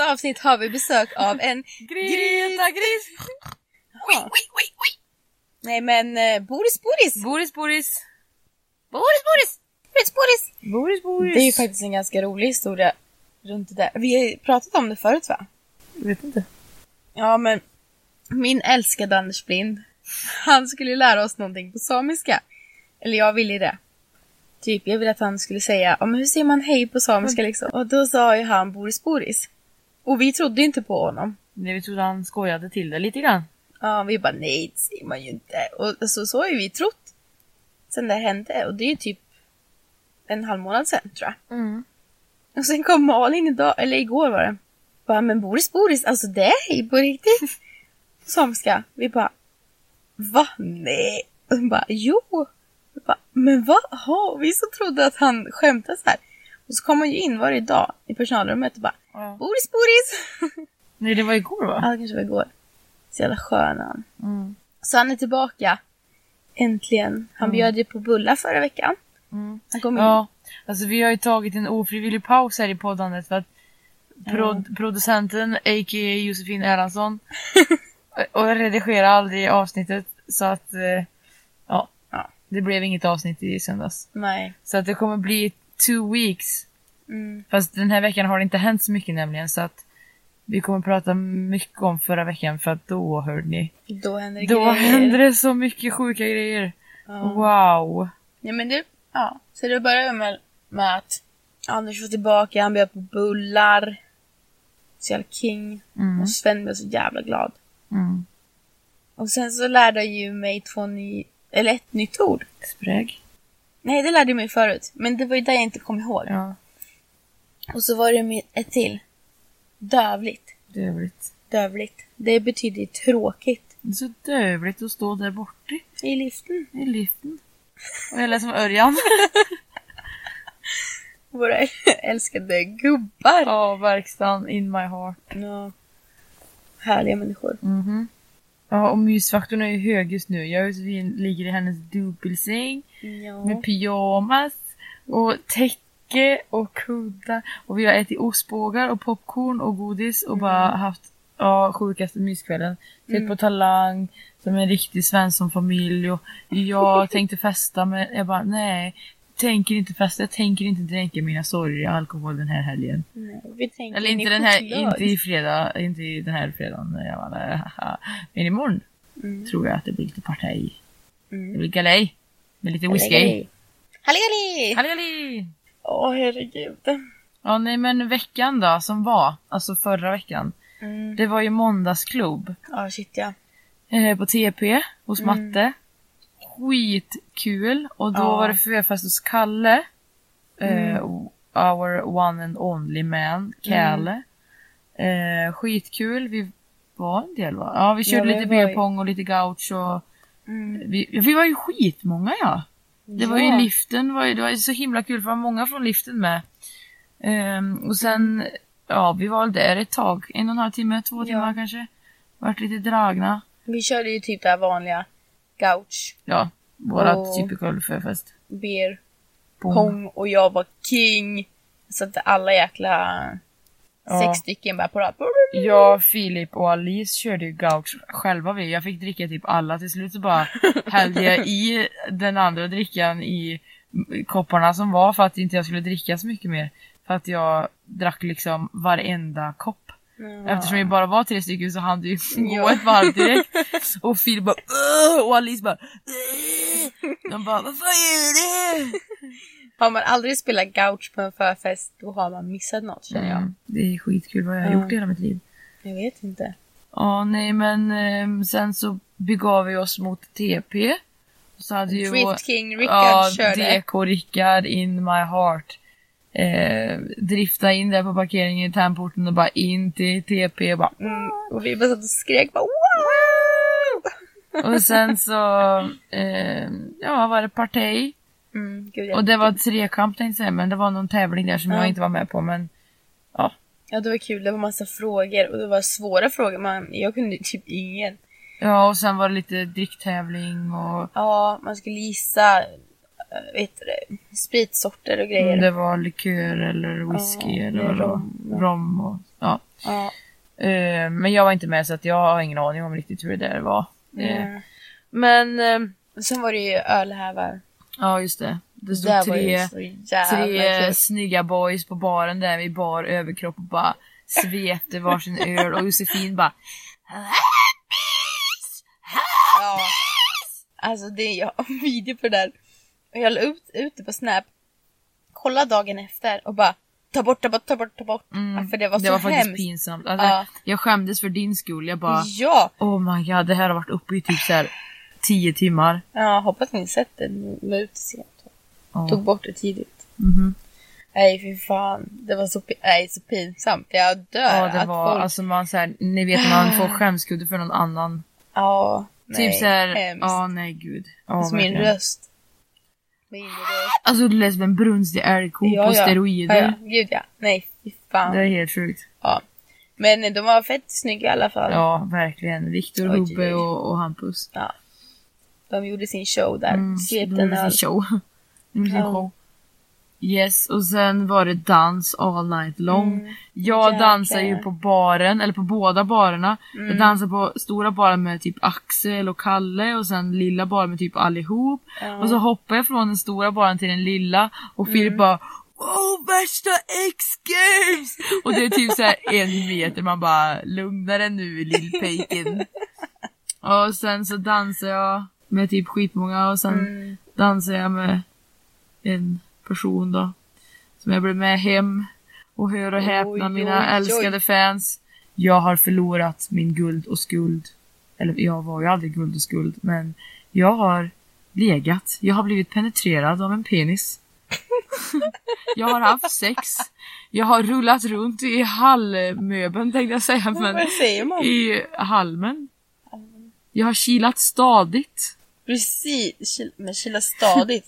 nästa avsnitt har vi besök av en Greta Gris! Nej men eh, Boris Boris! Boris Boris! Boris Boris! Boris Boris! Boris Boris! Det är ju faktiskt en ganska rolig historia runt det där. Vi har ju pratat om det förut va? Jag vet inte. Ja men min älskade Anders Blind, han skulle lära oss någonting på samiska. Eller jag ville det. Typ, jag ville att han skulle säga, ja men hur säger man hej på samiska liksom? Och då sa ju han Boris Boris. Och vi trodde ju inte på honom. Nej, vi trodde han skojade till det lite grann. Ja, vi bara nej, det säger man ju inte. Och så, så har ju vi trott. Sen det hände. Och det är ju typ en halv månad sen tror jag. Mm. Och sen kom Malin idag, eller igår var det. Bara, men Boris Boris, alltså det är hej på riktigt. Samiska. Vi bara, va? Nej. Och hon bara, jo. Vi bara, men vad? Ha, vi så trodde att han skämtade så här. Och så kom han ju in varje dag i personalrummet och bara, Ja. Boris Boris. Nej, det var igår va? Ja, det kanske var igår. Så jävla skön han. Mm. Så han är tillbaka. Äntligen. Han bjöd ju på bullar förra veckan. Mm. Han kom in. Ja, alltså vi har ju tagit en ofrivillig paus här i poddandet för att prod- producenten, a.k.a. Josefin Erlandsson, och redigerar aldrig avsnittet så att eh, ja, Ja. det blev inget avsnitt i söndags. Nej. Så att det kommer bli two weeks. Mm. Fast den här veckan har det inte hänt så mycket nämligen så att vi kommer prata mycket om förra veckan för att då hörde ni. Då händer det Då grejer. hände det så mycket sjuka grejer. Ja. Wow. Ja men det, ja. Så det började med, med att Anders var tillbaka, han bjöd på bullar. Så jävla king. Mm. Och Sven blev så jävla glad. Mm. Och sen så lärde jag ju mig två ny, eller ett nytt ord. Spräg. Nej, det lärde jag mig förut. Men det var ju det jag inte kom ihåg. Ja, Och så var det med ett till. Dövligt. dövligt. Dövligt. Det betyder tråkigt. Det är så dövligt att stå där borta I liften. i liften. Och jag lät som Örjan. Våra älskade gubbar. Ja, verkstaden in my heart. Ja. Härliga människor. Mhm. Ja, och mysfaktorn är ju hög just nu. Jag och Josefin ligger i hennes dubbelsäng Ja. med pyjamas och täcke och kuddar. Och vi har ätit ostbågar och popcorn och godis och bara haft ja, sjukaste myskvällen. Sett på Talang som en riktig Svensson-familj och jag tänkte festa men jag bara nej. Tänker inte festa, jag tänker inte dränka mina sorger i alkohol den här helgen. Nej, vi tänker Eller in inte i den här, inte i fredag, inte i den här fredagen. Jag haha. Men imorgon Mm. tror jag att det blir lite partaj. Mm. Det blir galej. Med lite whisky. Hallegalli! Hallegalli! Åh herregud. Ja nej men veckan då som var, alltså förra veckan. Mm. Det var ju måndagsklubb. Ja, shit ja. Eh, på TP hos Mm. Matte. Skitkul. Och då Ja. var det förfest hos Kalle. Eh, Mm. our one and only man, Kalle. Eh, skitkul. Vi var en del va? Ja vi körde Ja, lite var och lite gaucho. och Mm. Vi, ja, vi var ju skitmånga ja. Det var ju Ja. liften, var ju, det var ju så himla kul för det var många från liften med. Ehm, och sen, ja vi var där ett tag, en och en halv timme, två Ja. timmar kanske. Vart lite dragna. Vi körde ju typ det här vanliga gouch, Ja, vårat Och- typical förfest. beer, Pong. pong och jag var king. Så att alla jäkla Ja. sex stycken bara på rad. Jag, Filip och Alice körde ju gauch själva vi. Jag fick dricka typ alla. Till slut så bara hällde jag i den andra drickan i kopparna som var för att inte jag skulle dricka så mycket mer. För att jag drack liksom varenda kopp. Eftersom vi bara var tre stycken så hann ju gå Ja. ett varv direkt. Och Filip bara "Åh!" och Alice bara "Åh!" De bara vad fan är det? Har man aldrig spelat gouch på en förfest, då har man missat något känner jag. Mm, det är skitkul vad jag har Ja. gjort i hela mitt liv. Jag vet inte. Ja, nej men ehm, sen så begav vi oss mot TP. Så hade ju Drift King Rickard ja, körde. DK Rickard in my heart. Eh, drifta in där på parkeringen i Tärnporten och bara in till TP och bara Mm, och vi bara satt och skrek bara wow! Och sen så, eh, ja var det partaj. Mm, gud, Och det var trekamp tänkte jag säga, men det var någon tävling där som Ja. jag inte var med på. Men ja, Ja, det var kul. Det var massa frågor och det var svåra frågor. Man, jag kunde typ ingen. ja och sen var det lite dricktävling och Ja, man skulle gissa vet du det, spritsorter och grejer. om det var likör eller whisky Ja, eller rom. rom, och Ja. Ja. Eh, men jag var inte med så att jag har ingen aning om riktigt hur det där var. Eh, Mm. Men, eh, Och Sen var det ju ölhävar. ja just det. Det stod ju tre, tre kul. snygga boys på baren där i bar överkropp och bara svepte varsin öl och Josefin bara Ja. Alltså det, jag har en video på det där. Och jag la ut, ut det på Snap. Kolla dagen efter och bara ta bort, ta bort, ta bort, ta bort. Mm, Ja, för det var det så var faktiskt hemskt. pinsamt. Alltså, Ja. Jag skämdes för din skull. Jag bara Ja! oh my god det här har varit uppe i typ så här 10 timmar. Ja, hoppas ni sett det. Ni var ute sent. Ja. Tog bort det tidigt. Mhm. Nej fy fan. Det var så, nej, så pinsamt. Jag dör. Ja det var folk... alltså man så här, ni vet man får skämskudde för någon annan. Ja. Nej, typ så här, hemskt. ja nej gud. Ja, Som min röst. Röst. Alltså du lät som en brunstig älgko på steroider. Ja, ja. Gud ja. Nej fy fan. Det är helt sjukt. Ja. Men de var fett snygga i alla fall. Ja verkligen. Viktor, Hubbe och, och Hampus. Ja. De gjorde sin show där. Mm, de gjorde sin show. De gjorde sin Ja. show. Yes, och sen var det dans all night long. Mm, Jag jäklar. dansar ju på baren, eller på båda barerna. Mm. Jag dansar på stora baren med typ Axel och Kalle och sen lilla baren med typ allihop. Ja. Och så hoppar jag från den stora baren till den lilla och Filip Mm. bara Wow, värsta X-games! Och det är typ så här en meter, man bara lugna dig nu lillpejken. och sen så dansar jag med typ skitmånga och sen Mm. dansar jag med en person då. Som jag blev med hem. Och hör och häpna Oj, mina oj, oj. älskade fans. Jag har förlorat min guld och skuld. Eller jag var ju aldrig guld och skuld men jag har legat. Jag har blivit penetrerad av en penis. jag har haft sex. Jag har rullat runt i hallmöbeln tänkte jag säga men Vad säger man? i halmen. Jag har kilat stadigt. Precis. Men kila stadigt.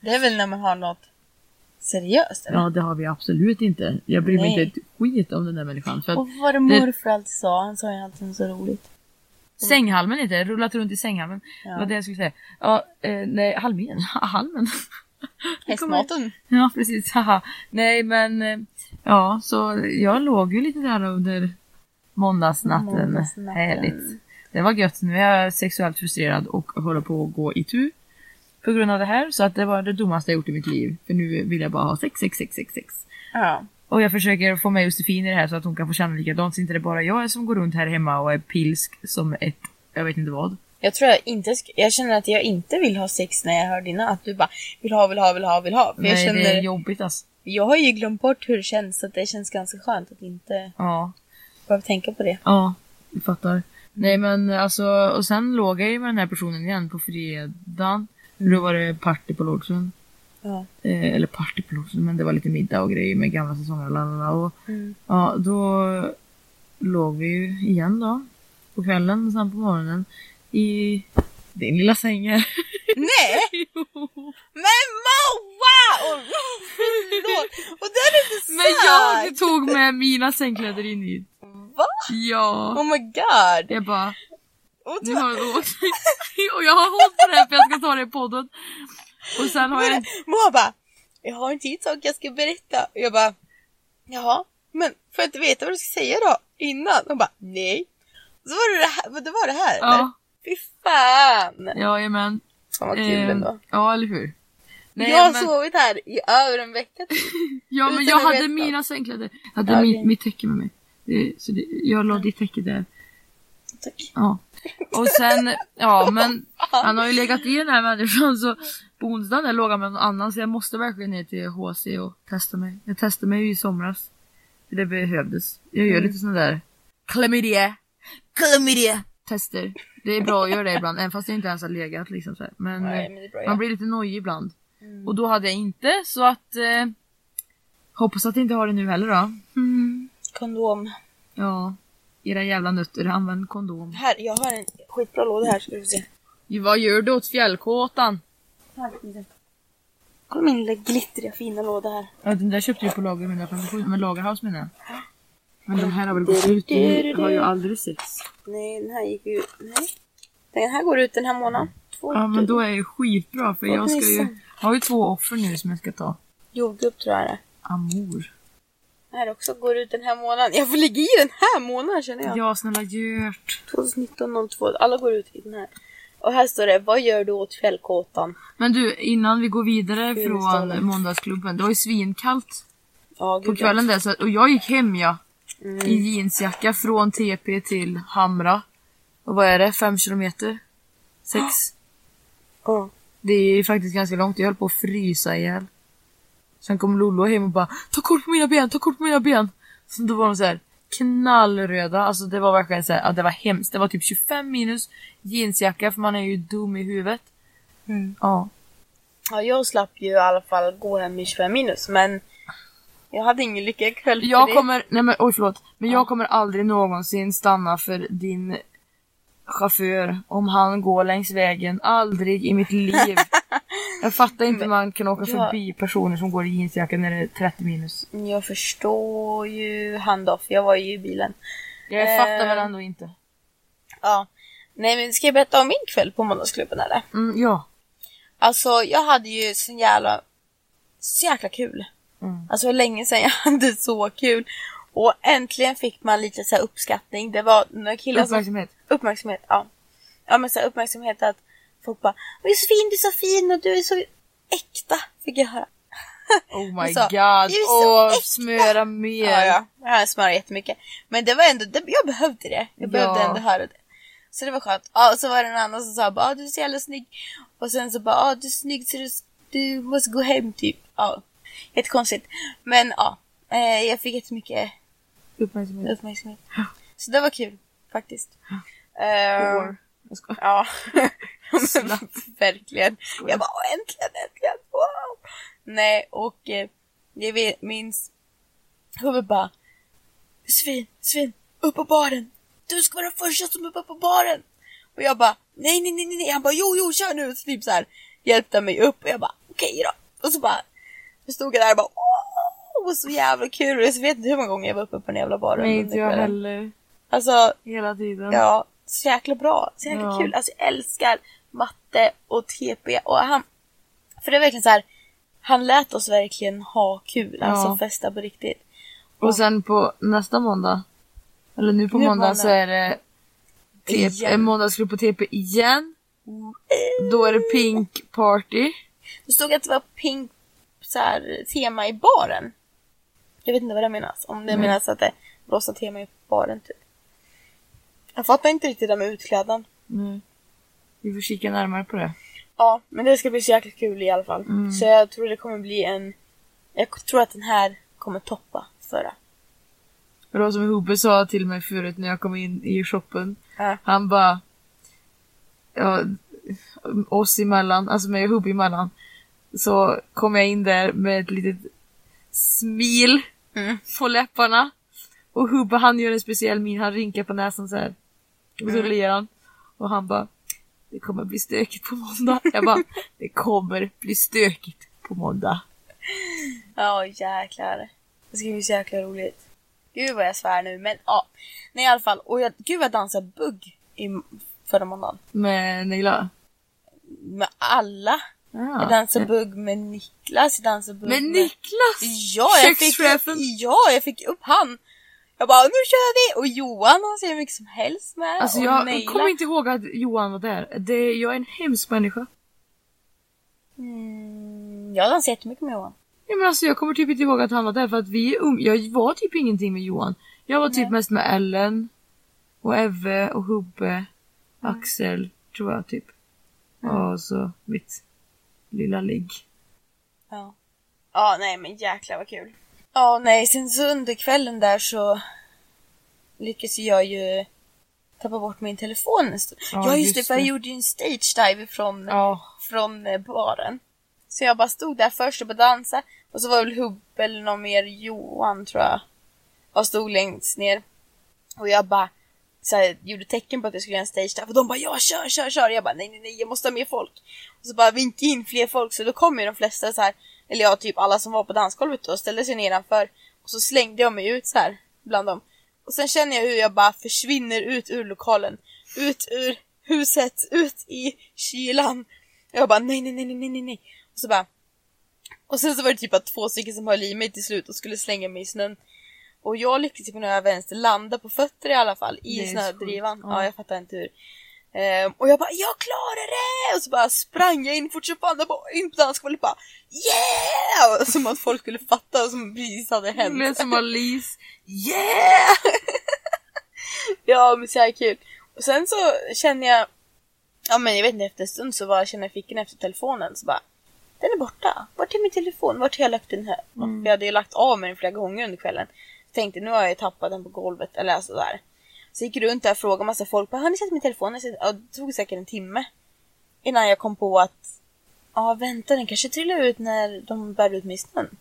Det är väl när man har något seriöst eller? Ja, det har vi absolut inte. Jag bryr mig Nej. inte ett skit om den där människan. För att Och vad det morfar alltid sa. Han sa ju alltid så roligt. sänghalmen inte, rullat runt i sänghalmen. Ja. Det var det jag skulle säga. Ja, eh, nej, halmen. halmen. Hästmaten. Ja, precis. Haha. Nej, men eh, ja, så jag låg ju lite där under måndagsnatten. Måndagsnatten. Härligt. Det var gött. Nu är jag sexuellt frustrerad och håller på att gå i tur på grund av det här. Så att det var det dummaste jag gjort i mitt liv. För nu vill jag bara ha sex, sex, sex, sex, sex. Ja. Och jag försöker få med Josefin i det här så att hon kan få känna likadant. Så inte det bara jag som går runt här hemma och är pilsk som ett, jag vet inte vad. Jag tror jag inte Jag känner att jag inte vill ha sex när jag hör dina. Att du bara vill ha, vill ha, vill ha, vill ha. För jag Nej, känner... det är jobbigt alltså. Jag har ju glömt bort hur det känns. Så att det känns ganska skönt att inte Ja, behöva tänka på det. ja, jag fattar. Nej men alltså, och sen låg jag ju med den här personen igen på fredagen. Då var det party på Lodgen. Ja. Eh, eller party på Lodgen, men det var lite middag och grejer med gamla säsonger. lalala. Och Mm. ja, då låg vi ju igen då. På kvällen och sen på morgonen. I din lilla säng här. Nej! Men Moa! Och, förlåt! Och den är inte Men jag tog med mina sängkläder in hit. Va? Ja. Oh my god! Jag bara, Och nu du, har åkt. Och jag har hållit på det här för jag ska ta det i podden. Och sen har jag... Moa bara, jag har en till sak jag ska berätta. Och jag bara, jaha, men får jag inte veta vad du ska säga då? Innan? Hon bara, nej. Så var det det här, det var det här eller? Ja, Fy fan! jajamän. Fan vad kul Ehm, ändå. Ja, eller hur? Nej, jag har men, sovit här i över en vecka typ. ja, men jag hade mina sängkläder. Jag hade Ja, min, okej. mitt täcke med mig. Det, så det, jag la ditt täcke där. Tack. Ja. Och sen, ja men han har ju legat i den här människan så på onsdagen där låg han med någon annan så jag måste verkligen ner till HC och testa mig. Jag testade mig ju i somras. För det behövdes. Jag gör Mm. lite sådana där klamydia, klamydia tester. Det är bra att göra det ibland, även fast jag inte ens har legat liksom så här. Men, Nej, men bra, man ja. blir lite nojig ibland. Mm. Och då hade jag inte så att eh, Hoppas att jag inte har det nu heller då. Mm. Kondom. Ja. Era jävla nötter, använd kondom. Här, jag har en skitbra låda här ska du se. Vad gör du åt fjällkåtan? Lite. Kolla min lilla glittriga fina låda här. Ja, den där köpte du på lager 157, men Lagerhaus menar jag. Men de här har väl gått ut, de har ju aldrig setts. Nej, den här gick ju ut. Nej. Den här går ut den här månaden. Två Ja men då är det skitbra för jag ska ju, jag har ju två offer nu som jag ska ta. Jordgubb tror jag det är. Amor. Här också går ut den här månaden. Jag får ligga i den här månaden känner jag. Ja, snälla Gert. 2019 02. Alla går ut i den här. Och här står det, vad gör du åt fjällkåtan? Men du, innan vi går vidare från måndagsklubben. Det var ju svinkallt Ja, på kvällen där. Så, och jag gick hem ja. Mm. I jeansjacka från TP till Hamra. Och vad är det? Fem kilometer? Sex? Ja. Det är ju faktiskt ganska långt. Jag höll på att frysa ihjäl. Sen kom Lollo hem och bara Ta kort på mina ben, ta kort på mina ben! Så då var de så här knallröda. Alltså det var verkligen så här, ja, det var hemskt. Det var typ 25 minus jeansjacka för man är ju dum i huvudet. Mm. Ja. ja, jag slapp ju i alla fall gå hem i 25 minus, men jag hade ingen lycka ikväll för Jag det. kommer, nej men oj förlåt. Men Ja. jag kommer aldrig någonsin stanna för din chaufför om han går längs vägen. Aldrig i mitt liv. Jag fattar inte hur man kan åka Ja. förbi personer som går i jeansjacka när det är 30 minus. Jag förstår ju handoff, jag var ju i bilen. Jag fattar Eh. väl ändå inte. Ja. Nej men ska jag berätta om min kväll på måndagsklubben eller? Mm, ja. Alltså jag hade ju så jävla, så jäkla kul. Mm. Alltså länge sedan jag hade så kul. Och äntligen fick man lite så här uppskattning. Det var några killar som... Uppmärksamhet. Uppmärksamhet, ja. Ja men så uppmärksamhet att folk bara "Åh, Josefin du är så fin och du är så äkta, fick jag höra. Oh my Men så, god. "Du är så Åh, äkta." smöra mer. Ja, ja. Jag smörar jättemycket. Men det var ändå, det, jag behövde det. Jag behövde Ja. ändå höra det. Så det var skönt. Ja, och så var det en annan som sa bara ah, du är så jävla snygg. Och sen så bara ah, du är snygg så du, du måste gå hem typ. Ja, jättekonstigt. Men ja, eh, jag fick jättemycket Uppmärksamhet. uppmärksamhet. Så det var kul faktiskt. År. Jag skojar. Ja, men verkligen. Jag bara "Åh, äntligen, äntligen, wow! Nej, och eh, jag vet, minns hon bara Svin, Svin, upp på baren! Du ska vara den första som är uppe på baren! Och jag bara nej, nej, nej, nej. Han bara jo, jo, kör nu! Så typ så här hjälpte mig upp och jag bara okej då. Och så bara så stod jag där och bara åh, så jävla kul! Och jag vet inte hur många gånger jag var uppe på den jävla baren. Nej, inte jag heller. Alltså, Hela tiden. Ja, så jäkla bra. Så jäkla Ja. kul. Alltså jag älskar matte och TP och han... För det är verkligen så här. Han lät oss verkligen ha kul, alltså Ja. festa på riktigt. Och sen på nästa måndag, eller nu på Nu måndag, måndag. så är det TP, Igen. en måndagsklubb på TP igen. Då är det Pink Party. Det stod att det var pink så här, tema i baren. Jag vet inte vad det menas. Om det Mm. menas att det är rosa tema i baren typ. Jag fattar inte riktigt det med utklädnad. Mm. Vi får kika närmare på det. Ja, men det ska bli så jäkla kul i alla fall. Mm. Så jag tror det kommer bli en... Jag tror att den här kommer toppa förra. Det var som Hube sa till mig förut när jag kom in i shoppen. Ja. Han bara... Ja, oss emellan, alltså mig och Hubbe emellan. Så kom jag in där med ett litet smil Mm. på läpparna. Och Hubbe han gör en speciell min, han rynkar på näsan så här. Och så Mm. ler han. Och han bara Det kommer bli stökigt på måndag. Jag bara Det kommer bli stökigt på måndag. Ja, jäklar. Det ska bli så jäkla roligt. Gud vad jag svär nu, men ja. Nej i alla fall. Och jag, gud vad jag dansade bugg i förra måndagen. Med Neila. Med alla. Ja. Jag dansade bugg med Niklas, jag dansade bugg Med med... Niklas! Ja, jag fick, ja, jag fick upp han. Jag bara, nu kör vi! Och Johan, han ser hur mycket som helst med. Alltså och jag Neila. kommer inte ihåg att Johan var där. Det, jag är en hemsk människa. Mm, jag dansade jättemycket med Johan. Ja, men alltså jag kommer typ inte ihåg att han var där för att vi är um- Jag var typ ingenting med Johan. Jag var typ Nej. mest med Ellen. Och Eve och Hubbe. Mm. Axel, tror jag typ. Och så mitt lilla ligg. Ja. Ja, nej men jäklar vad kul. Ja, nej, sen så under kvällen där så lyckades jag ju tappa bort min telefon en stund. Ja, Ja, just, det, för jag gjorde ju en stage dive från, Ja. från eh, baren. Så jag bara stod där först och bara dansade. Och så var väl Hubbe eller någon mer, Johan tror jag. Och stod längst ner. Och jag bara så här, gjorde tecken på att jag skulle göra en stage dive. Och de bara ja, kör, kör, kör. Jag bara nej, nej, nej, jag måste ha mer folk. Och så bara vinka in fler folk. Så då kom ju de flesta så här, eller ja, typ alla som var på dansgolvet då, ställde sig nedanför. Och så slängde jag mig ut så här bland dem. Och sen känner jag hur jag bara försvinner ut ur lokalen. Ut ur huset, ut i kylan. Jag bara nej, nej, nej, nej, nej, nej. Och så bara... Och sen så var det typ att två stycken som höll i mig till slut och skulle slänga mig i snön. Och jag lyckades på några vänster landa på fötter i alla fall i snödrivan. ja. jag fattar inte hur. Ehm, och jag bara, jag klarar det! Och så bara sprang jag in fort som fan och bara in på dansgolvet bara Yeah! Som att folk skulle fatta vad som precis hade hänt. lät som Alice. Yeah! ja men så här kul. Och sen så känner jag, ja men jag vet inte efter en stund så bara känner jag fickan efter telefonen så bara Den är borta. Vart är min telefon? Vart har jag lagt den här? Mm. Jag hade ju lagt av mig den flera gånger under kvällen. Så tänkte nu har jag ju tappat den på golvet eller alltså där. Så jag gick runt där och frågade massa folk. Har ni sett min telefon? Det tog säkert en timme. Innan jag kom på att Ja vänta den kanske trillar ut när de bär ut mig i snön.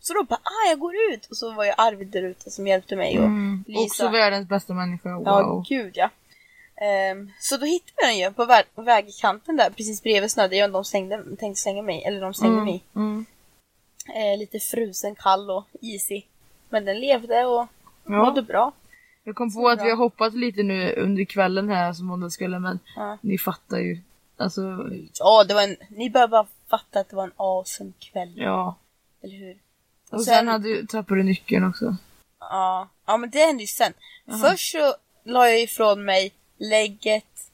Så då bara ah jag går ut och så var ju Arvid där ute som hjälpte mig och Mm. Lisa. Också världens bästa människa. Wow. Ja, gud ja. Ehm, så då hittade jag den ju på vä vägkanten där precis bredvid snödrivan de stängde, tänkte slänga mig, eller de slängde mig i. Mm. Eh, lite frusen, kall och isig. Men den levde och Ja. mådde bra. Jag kom på att bra. vi har hoppat lite nu under kvällen här som måndagskvällen men Ja. ni fattar ju. Alltså, Ja, det var en, ni bör bara fatta att det var en awesome kväll. ja. Eller hur? Och sen, hade du, tappade du nyckeln också. Ja, ja men det hände ju sen. Först så la jag ifrån mig lägget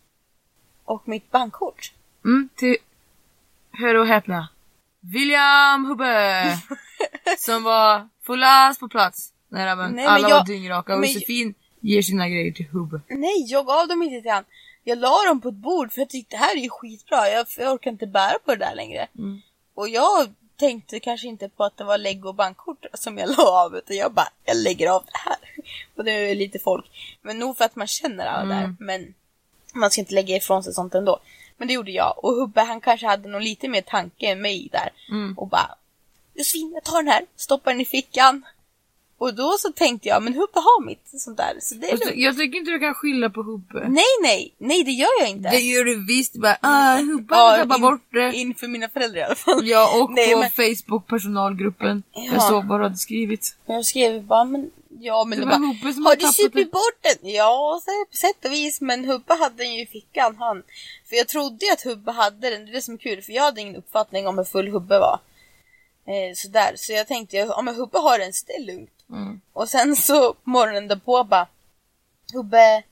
och mitt bankkort. Mm, till, hör och häpna. William Hubbe! som var fullast på plats. När men Nej, men alla jag- var dyngraka och men- Josefin ger sina grejer till Hubbe. Nej, jag gav dem inte till han. Jag la dem på ett bord för jag tyckte det här är ju skitbra. Jag, jag orkar inte bära på det där längre. Mm. Och jag tänkte kanske inte på att det var lägg och bankkort som jag la av utan jag bara, jag lägger av det här. Och det är lite folk. Men nog för att man känner alla där. Mm. Men man ska inte lägga ifrån sig sånt ändå. Men det gjorde jag. Och Hubbe han kanske hade någon lite mer tanke än mig där. Mm. Och bara, Josefin jag tar den här, stoppar den i fickan. Och då så tänkte jag, men Hubbe har mitt sånt där. Så det är lugnt. jag tycker inte du kan skylla på Hubbe. Nej, nej, nej det gör jag inte. Det gör du visst. Bara, ah, Hubbe Ja, har tappat in- bort det. Inför mina föräldrar i alla fall. Ja, och Nej, på men- Facebook personalgruppen. Ja. Jag såg vad du hade skrivit. Jag skrev bara, men ja men Det var bara, Hubbe som har du tappat supit det." bort den? Ja, så på sätt och vis, men Hubbe hade den ju i fickan han. För jag trodde ju att Hubbe hade den, det är det som är kul, för jag hade ingen uppfattning om hur full Hubbe var. Eh, sådär, så jag tänkte, ja men Hubbe har den, så det är lugnt. Mm. Och sen så morgonen därpå bara, Hubbe,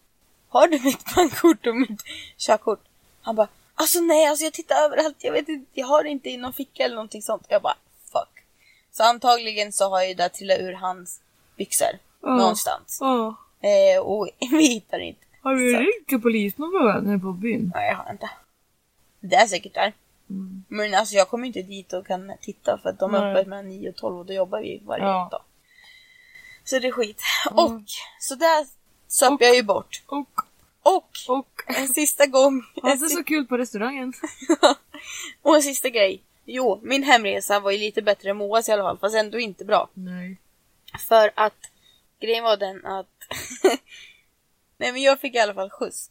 har du mitt bankkort och mitt körkort? Han bara, alltså nej, alltså jag tittar överallt, jag vet inte, jag har det inte i någon ficka eller någonting sånt. Jag bara, fuck. Så antagligen så har ju det trillat ur hans byxor Ja. någonstans. Ja. Eh, och vi hittar det inte. Har du ringt till polisen är på byn? Nej, jag har inte. Det är säkert där. Mm. Men alltså jag kommer inte dit och kan titta för att de är uppe mellan 9 och 12 och då jobbar vi varje Ja. dag. Så det är skit. Mm. Och så där söp Och- jag ju bort. Och, Och och. en sista gång. Det si- så kul på restaurangen? och en sista grej. Jo, min hemresa var ju lite bättre än Moas i alla fall, fast ändå inte bra. Nej. För att grejen var den att Nej men jag fick i alla fall skjuts.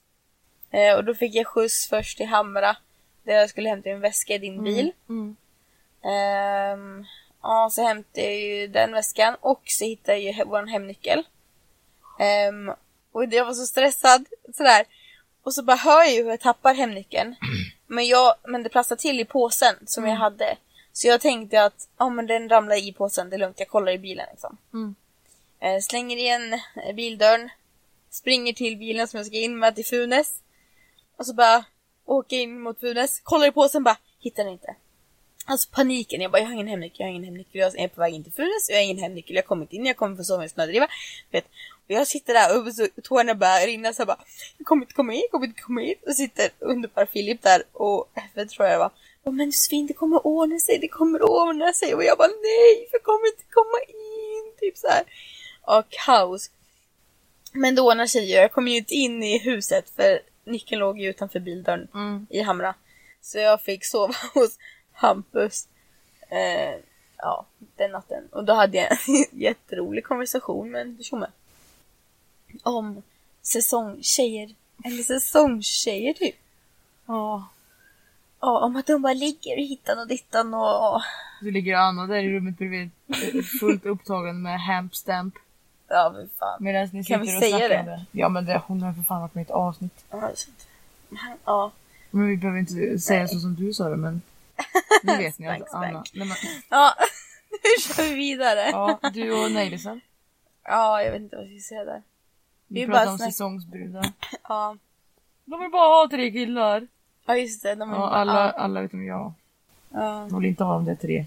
Eh, och då fick jag skjuts först till Hamra. Där jag skulle hämta en väska i din bil. Mm. Ehm, ja, så hämtade jag ju den väskan och så hittade jag ju vår hemnyckel. Ehm, och jag var så stressad sådär. Och så bara hör jag ju hur jag tappar hemnyckeln. Men, jag, men det plastade till i påsen som jag hade. Så jag tänkte att ja, men den ramlar i påsen, det är lugnt, jag kollar i bilen liksom. Mm. Eh, slänger igen eh, bildörren. Springer till bilen som jag ska in med till Funes. Och så bara åker in mot Funes. Kollar i påsen bara, hittar den inte. Alltså paniken, jag bara jag har ingen hemnyckel, jag har ingen hemnyckel. Jag är på väg in till Funes, jag har ingen hemnyckel, jag har kommit in, jag kommer få en snödriva. Vet. Och jag sitter där och så tårarna börjar rinna så jag bara, jag kommer inte komma hit, jag kommer inte komma hit. Och sitter underbar Filip där och F tror jag det var. Och, men Josefin det kommer ordna sig, det kommer ordna sig. Och jag bara nej, jag kommer inte komma in. Typ så här. Och kaos. Men det ordnar sig ju, jag kom ju inte in i huset för nyckeln låg ju utanför bildörren Mm. i Hamra. Så jag fick sova hos Hampus. Eh, ja, den natten. Och då hade jag en jätterolig konversation med en person med. Om säsongtjejer. Eller säsongstjejer typ. Ja. Ja, om att de bara ligger hittan och dittan och... Du ligger Anna där i rummet bredvid fullt upptagen med hampstamp. Ja, men fan. Medan ni Kan vi säga det? det. Ja men det, hon har för fan varit med i ett avsnitt. Ja, det är sant. Ja. Men vi behöver inte säga så som du sa det men. Nu vet ni att Anna. spank. Nej, men, Ja, nu kör vi vidare. ja, du och Nejlisen. Ja, jag vet inte vad jag ska säga där. Vi Vi pratar om snack- säsongsbrudar. Ja, De vill bara ha tre killar. ja just det. De Ja, bara- alla, alla utom jag. Ja. De vill inte ha de där tre.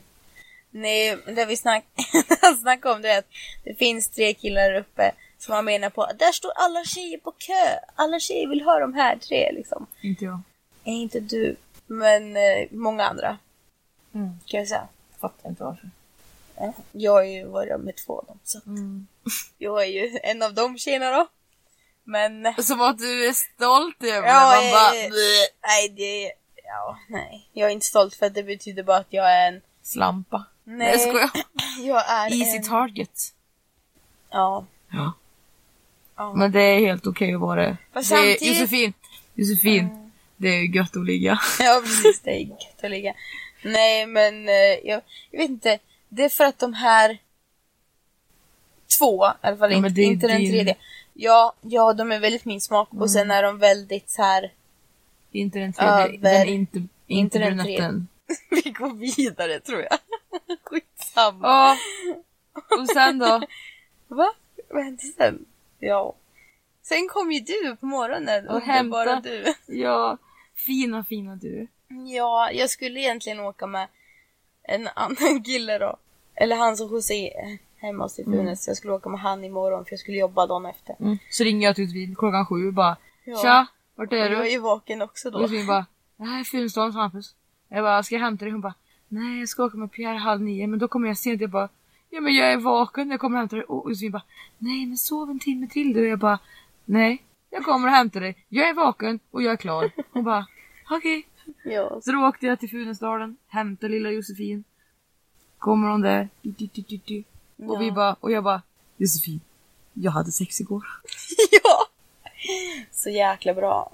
Nej, det vi snack... snackade om det är att det finns tre killar där uppe som man menar på där står alla tjejer på kö. Alla tjejer vill ha de här tre liksom. Inte jag. Är inte du, men eh, många andra Mm. kan jag säga. Fattar inte varför. Ja. Jag har ju varit med två av dem så Mm. jag är ju en av de tjejerna då. Men Som att du är stolt över Ja. Man bara... eh, "Bleh." nej det, ja nej. Jag är inte stolt för att det betyder bara att jag är en, Slampa. nej. Nej, jag skojar. Jag är Easy en, target. ja. Ja. ja. Men det är helt okej att vara det. Samtidigt- Josefin, Josefin. Det är gött att ligga. Ja precis, det är gött att ligga. Nej men eh, jag, jag vet inte. Det är för att de här två, i alla fall Ja, inte, inte den din- tredje. Ja, ja, de är väldigt min smak och sen är de väldigt så här. Inte den tredje. Över- Den inte, inte, inte brunetten. Vi går vidare tror jag. Skitsamma. Ja. Och sen då? Va? Vad hände sen? Ja. Sen kom ju du på morgonen Och underbara hämta. du. Ja. Fina, fina du. Ja, jag skulle egentligen åka med en annan kille då. Eller han som skjutsade hemma hos Funes. Jag skulle åka med han imorgon för jag skulle jobba dagen efter. Mm. Så ringer jag till Josefin klockan sju bara. Ja. Tja, vart Och är jag är du? ju vaken också Och då. Josefin bara. Jag är i Funäsdalen Hampus. Jag bara, ska jag hämta dig? Hon bara. Nej, jag ska åka med Pierre halv nio men då kommer jag sent. Jag bara. Ja men jag är vaken, jag kommer och hämta dig. Och Josefin bara. Nej men sov en timme till du. Och jag bara. Nej, jag kommer och hämtar dig. Jag är vaken och jag är klar. Hon bara. Okej. Ja. Så då åkte jag till Funäsdalen, hämtade lilla Josefin. Kommer hon där. Och vi bara, och jag bara. Josefin. Jag hade sex igår. ja! Så jäkla bra.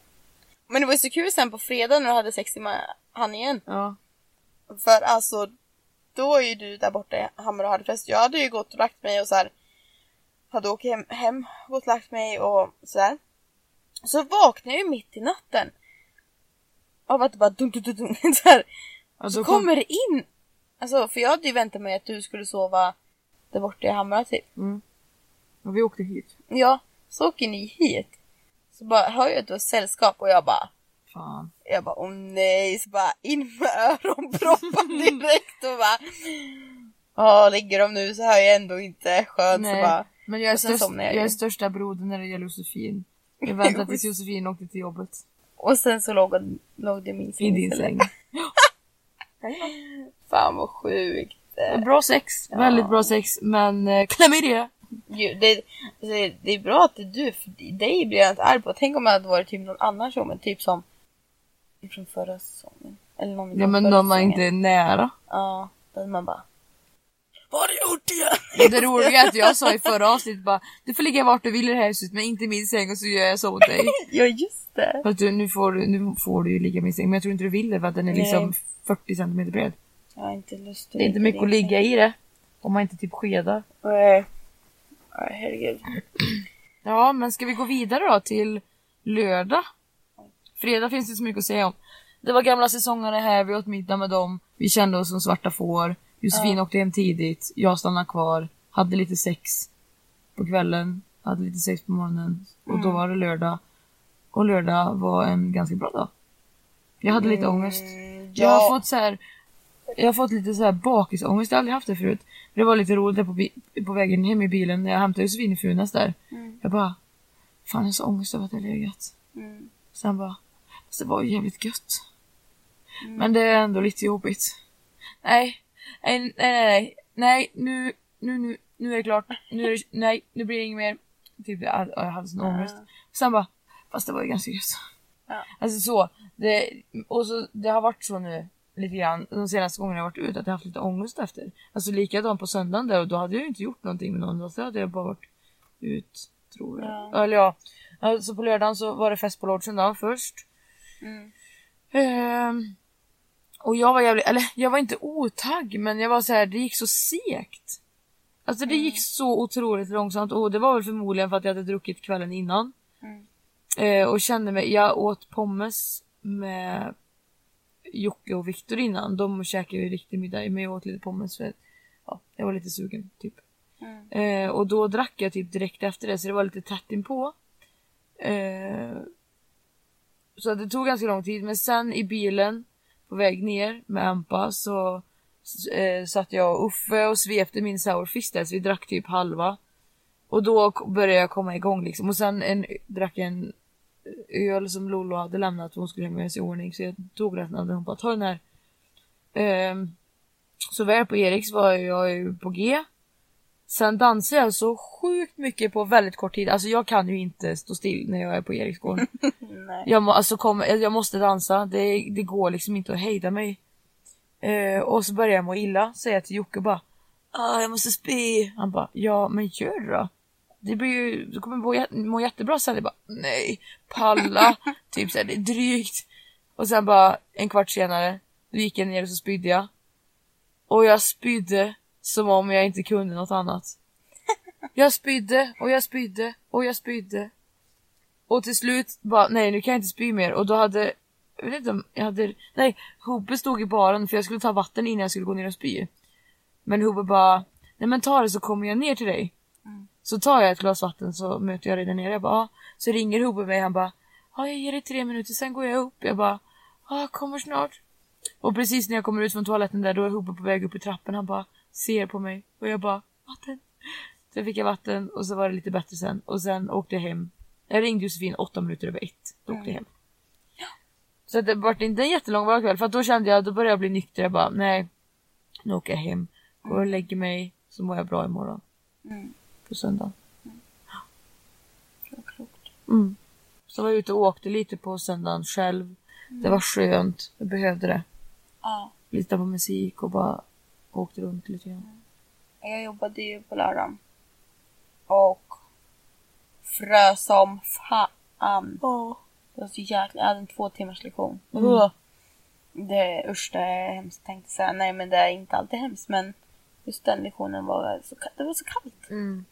Men det var ju så kul sen på fredag när du hade sex med han igen. Ja. För alltså, då är ju du där borta i Hammarö och hade fest. Jag hade ju gått och lagt mig och så här. Hade åkt hem, hem gått och lagt mig och så här. Så vaknade jag ju mitt i natten. Av att det bara dun, dun, dun, dun, så här. Och Så kommer det in. Alltså, för jag hade ju väntat mig att du skulle sova där borta i Hammarö typ. Mm. Och vi åkte hit. Ja, så åker ni hit. Så bara hör jag att du har sällskap och jag bara Fan. Jag bara, åh nej, så bara in med öronproppar direkt och bara Ja, ligger de nu så hör jag ändå inte skönt så Nej. bara Men jag är, störst, jag är största brodern när det gäller Josefin. Jag väntar tills Josefin åkte till jobbet. Och sen så låg, låg det i min I säng din istället. säng. Fan vad sjukt. Bra sex. Väldigt bra sex. Men eh, klamydia. Ju, det, alltså, det är bra att det är du, för dig blir jag inte arg på. Tänk om jag hade varit typ någon annan show, men typ som från förra säsongen. Eller någon Ja men var säsongen. inte nära. Ja, då man bara Vad har du gjort igen? Det roliga är att jag sa i förra avsnittet bara Du får ligga vart du vill i det här huset men inte i min säng och så gör jag så åt dig. ja just det. För att du, nu, får, du- nu får du ju ligga i min säng men jag tror inte du vill det för att den är liksom Nej. 40 cm bred. Jag har inte lust att Det är inte mycket att ligga i det. Om man inte typ skedar. Nej. Nej, herregud. Ja, men ska vi gå vidare då till lördag? Fredag finns det så mycket att säga om. Det var gamla säsongerna här, vi åt middag med dem. Vi kände oss som svarta får. Josefin åkte hem tidigt, jag stannade kvar. Hade lite sex på kvällen, hade lite sex på morgonen. Och då var det lördag. Och lördag var en ganska bra dag. Jag hade lite ångest. Mm, Jag har ja. fått så här. Jag har fått lite så här bakisångest, jag har aldrig haft det förut. Det var lite roligt där på, på vägen hem i bilen när jag hämtade Josefin i Funäs där. Mm. Jag bara, fan jag har så ångest över att jag legat. Mm. Sen bara, fast det var ju jävligt gött. Mm. Men det är ändå lite jobbigt. Nej, nej, nej, nej, nej, nu, nu, nu, nu är det klart. Nu är det, nej, nu blir det inget mer. Typ, jag hade, sån ångest. Sen bara, fast det var ju ganska gött. Ja. Alltså så, det, och så, det har varit så nu lite grann de senaste gångerna jag varit ute att jag haft lite ångest efter. Alltså likadant på söndagen där och då hade jag ju inte gjort någonting med någon. Då hade jag bara varit ut, tror jag. Ja. Eller ja, alltså på lördagen så var det fest på lodgen då först. Mm. Ehm, och jag var jävligt, eller jag var inte otagg men jag var så här, det gick så segt. Alltså det gick så otroligt långsamt och det var väl förmodligen för att jag hade druckit kvällen innan. Mm. Eh, och kände mig, jag åt pommes med Jocke och Viktor innan. De käkade ju riktig middag men jag åt lite pommes för ja, jag var lite sugen typ. Mm. Eh, och då drack jag typ direkt efter det så det var lite tätt inpå. Eh, så det tog ganska lång tid men sen i bilen på väg ner med Ampa så eh, satt jag och Uffe och svepte min sourfist, där, så vi drack typ halva. Och då började jag komma igång liksom och sen en, drack jag en öl som Lolo hade lämnat för hon skulle hänga sig i ordning så jag tog den och. Hon bara ta den här. Eh, så väl på Eriks var jag ju på G. Sen dansade jag så sjukt mycket på väldigt kort tid. Alltså jag kan ju inte stå still när jag är på Eriksgården. Nej. Jag, må, alltså kom, jag måste dansa, det, det går liksom inte att hejda mig. Eh, och så börjar jag må illa, säger jag till Jocke bara ah, jag måste spy. Han bara ja men gör det då. Det blir ju, du kommer må, må jättebra sen. Jag bara nej, palla. typ såhär, det är drygt. Och sen bara en kvart senare, då gick jag ner och så spydde jag. Och jag spydde som om jag inte kunde något annat. Jag spydde och jag spydde och jag spydde. Och till slut bara, nej nu kan jag inte spy mer. Och då hade, jag vet inte om jag hade, nej Hubbe stod i baren för jag skulle ta vatten innan jag skulle gå ner och spy. Men Hubbe bara, nej men ta det så kommer jag ner till dig. Så tar jag ett glas vatten så möter jag dig där nere. Jag bara, "Ja." så ringer Hubbe mig han bara, ja jag ger dig tre minuter sen går jag upp. Jag bara, ja jag kommer snart. Och precis när jag kommer ut från toaletten där då är Hubbe på väg upp i trappen. Han bara ser på mig och jag bara, vatten. Sen fick jag vatten och så var det lite bättre sen. Och sen åkte jag hem. Jag ringde Josefin åtta minuter över ett. Då åkte jag hem. Så att det var inte en jättelång varkväll för att då kände jag, då började jag bli nykter. Jag bara, nej. Nu åker jag hem. Går och lägger mig så mår jag bra imorgon. Mm. På söndag. Det var klokt. Mm. Så var jag ute och åkte lite på söndagen själv. Det var skönt. Jag behövde det. Ja. Lyssna på musik och bara åkte runt lite grann. Jag jobbade ju på lördagen. Och frös som fan. Ja. Det var så jäkla... Jag hade en två timmars lektion. Mm. Det, usch, det är hemskt tänkte jag säga. Nej, men det är inte alltid hemskt. Men just den lektionen var så, det var så kallt. Mm.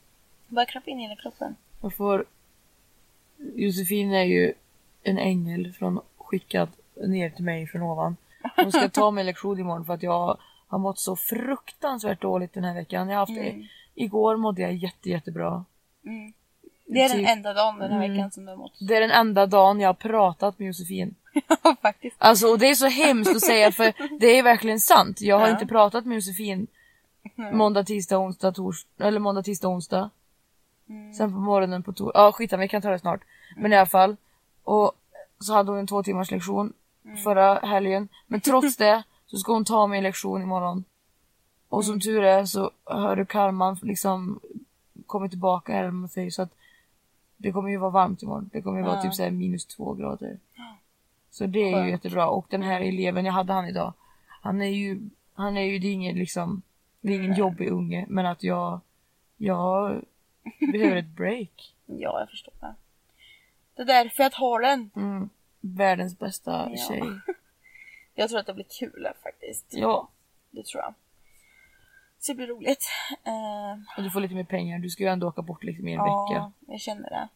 Det bara kröp in i hela kroppen. Jag får... Josefin är ju en ängel från skickad ner till mig från ovan. Hon ska ta mig lektion imorgon för att jag har mått så fruktansvärt dåligt den här veckan. Jag har haft Mm. Igår mådde jag jätte, jättebra. Mm. Det är den Typ- enda dagen den här Mm. veckan som du har mått Det är den enda dagen jag har pratat med Josefin. Ja, faktiskt. Alltså och det är så hemskt att säga för det är verkligen sant. Jag har Ja. inte pratat med Josefin måndag, tisdag, onsdag, tors eller måndag, tisdag, onsdag. Mm. Sen på morgonen på torsdag. Ja skit vi kan ta det snart. Men i alla fall. Och så hade hon en två timmars lektion förra helgen. Men trots det så ska hon ta mig en lektion imorgon. Och som tur är så har du karman liksom kommit tillbaka eller man säger så att det kommer ju vara varmt imorgon. Det kommer ju vara Ja. typ så minus två grader. Så det är ju Skönt. jättebra. Och den här eleven, jag hade han idag. Han är ju, han är ju, det är ingen liksom, det är ingen jobbig unge. Men att jag, jag behöver ett break. Ja, jag förstår det. Det är därför jag tar den. Mm. Världens bästa Ja. tjej. Jag tror att det blir kul faktiskt. Ja. Det tror jag. Så det blir roligt. Eh, Och du får lite mer pengar. Du ska ju ändå åka bort liksom i en ja, vecka. jag känner det.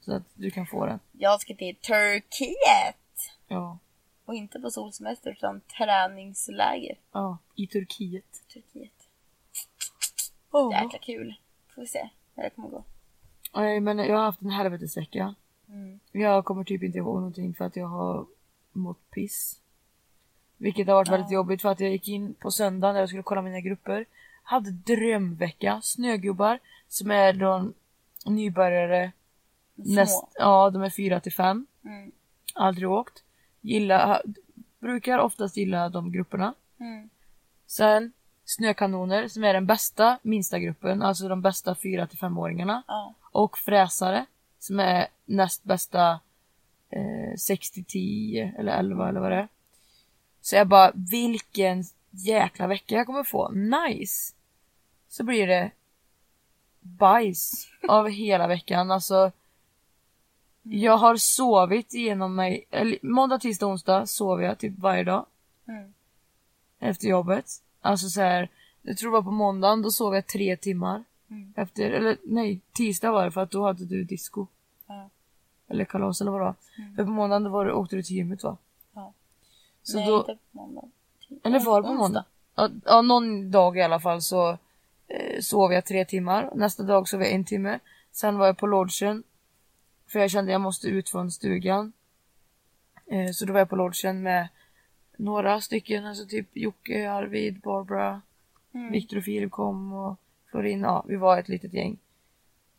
Så att du kan få den. Jag ska till Turkiet. Ja. Och inte på solsemester utan träningsläger. Ja. I Turkiet. Turkiet. Oh. Jäkla kul. Får vi se hur det kommer gå. Nej men jag har haft en helvetesvecka. Mm. Jag kommer typ inte ihåg någonting för att jag har mått piss. Vilket har varit väldigt jobbigt för att jag gick in på söndagen där jag skulle kolla mina grupper. Hade drömvecka, snögubbar som är de nybörjare. Små. Näst, ja, de är fyra till fem. Mm. Aldrig åkt. Gilla, brukar oftast gilla de grupperna. Mm. Sen snökanoner som är den bästa minsta gruppen, alltså de bästa fyra till femåringarna. Ja. Och fräsare som är näst bästa eh, 6 till 10 eller 11 eller vad det är. Så jag bara, vilken jäkla vecka jag kommer få. Nice! Så blir det bajs av hela veckan. Alltså, jag har sovit igenom mig, eller måndag, tisdag, onsdag sover jag typ varje dag Mm. efter jobbet. Alltså så här, jag tror det var på måndagen, då sov jag tre timmar. Mm. Efter, eller nej, tisdag var det för att då hade du disco. Ja. Eller kalas eller vad det var. Mm. För på måndagen då var det, åkte du till gymmet va? Så Nej, då, inte på måndag. eller var det på måndag? Ja, ja, någon dag i alla fall så eh, sov jag tre timmar. Nästa dag sov jag en timme. Sen var jag på lodgen. För jag kände jag måste ut från stugan. Eh, så då var jag på lodgen med några stycken, alltså typ Jocke, Arvid, Barbara, Mm. Viktor och Filip kom och Florin, ja vi var ett litet gäng.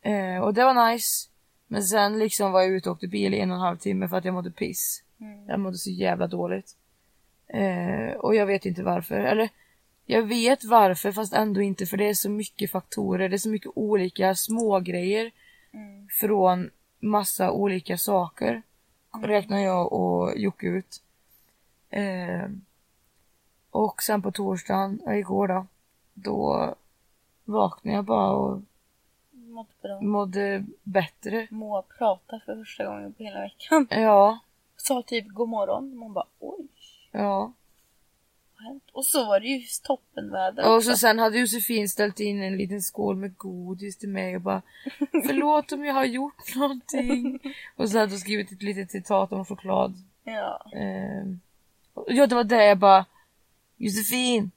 Eh, och det var nice. Men sen liksom var jag ute och åkte bil i en och en halv timme för att jag mådde piss. Mm. Jag mådde så jävla dåligt. Eh, och jag vet inte varför. Eller jag vet varför fast ändå inte för det är så mycket faktorer. Det är så mycket olika små grejer Mm. från massa olika saker. Räknar jag och Jocke ut. Eh, och sen på torsdagen, ja, igår då. Då vaknade jag bara och Mådde bra. mådde bättre. Moa pratade för första gången på hela veckan. Ja, Sa typ god morgon. Man bara oj. Ja. Och så var det ju toppenväder Och så sen hade Josefin ställt in en liten skål med godis till mig och bara Förlåt om jag har gjort någonting. och så hade hon skrivit ett litet citat om choklad. Ja. Ehm, ja, det var det jag bara Josefin!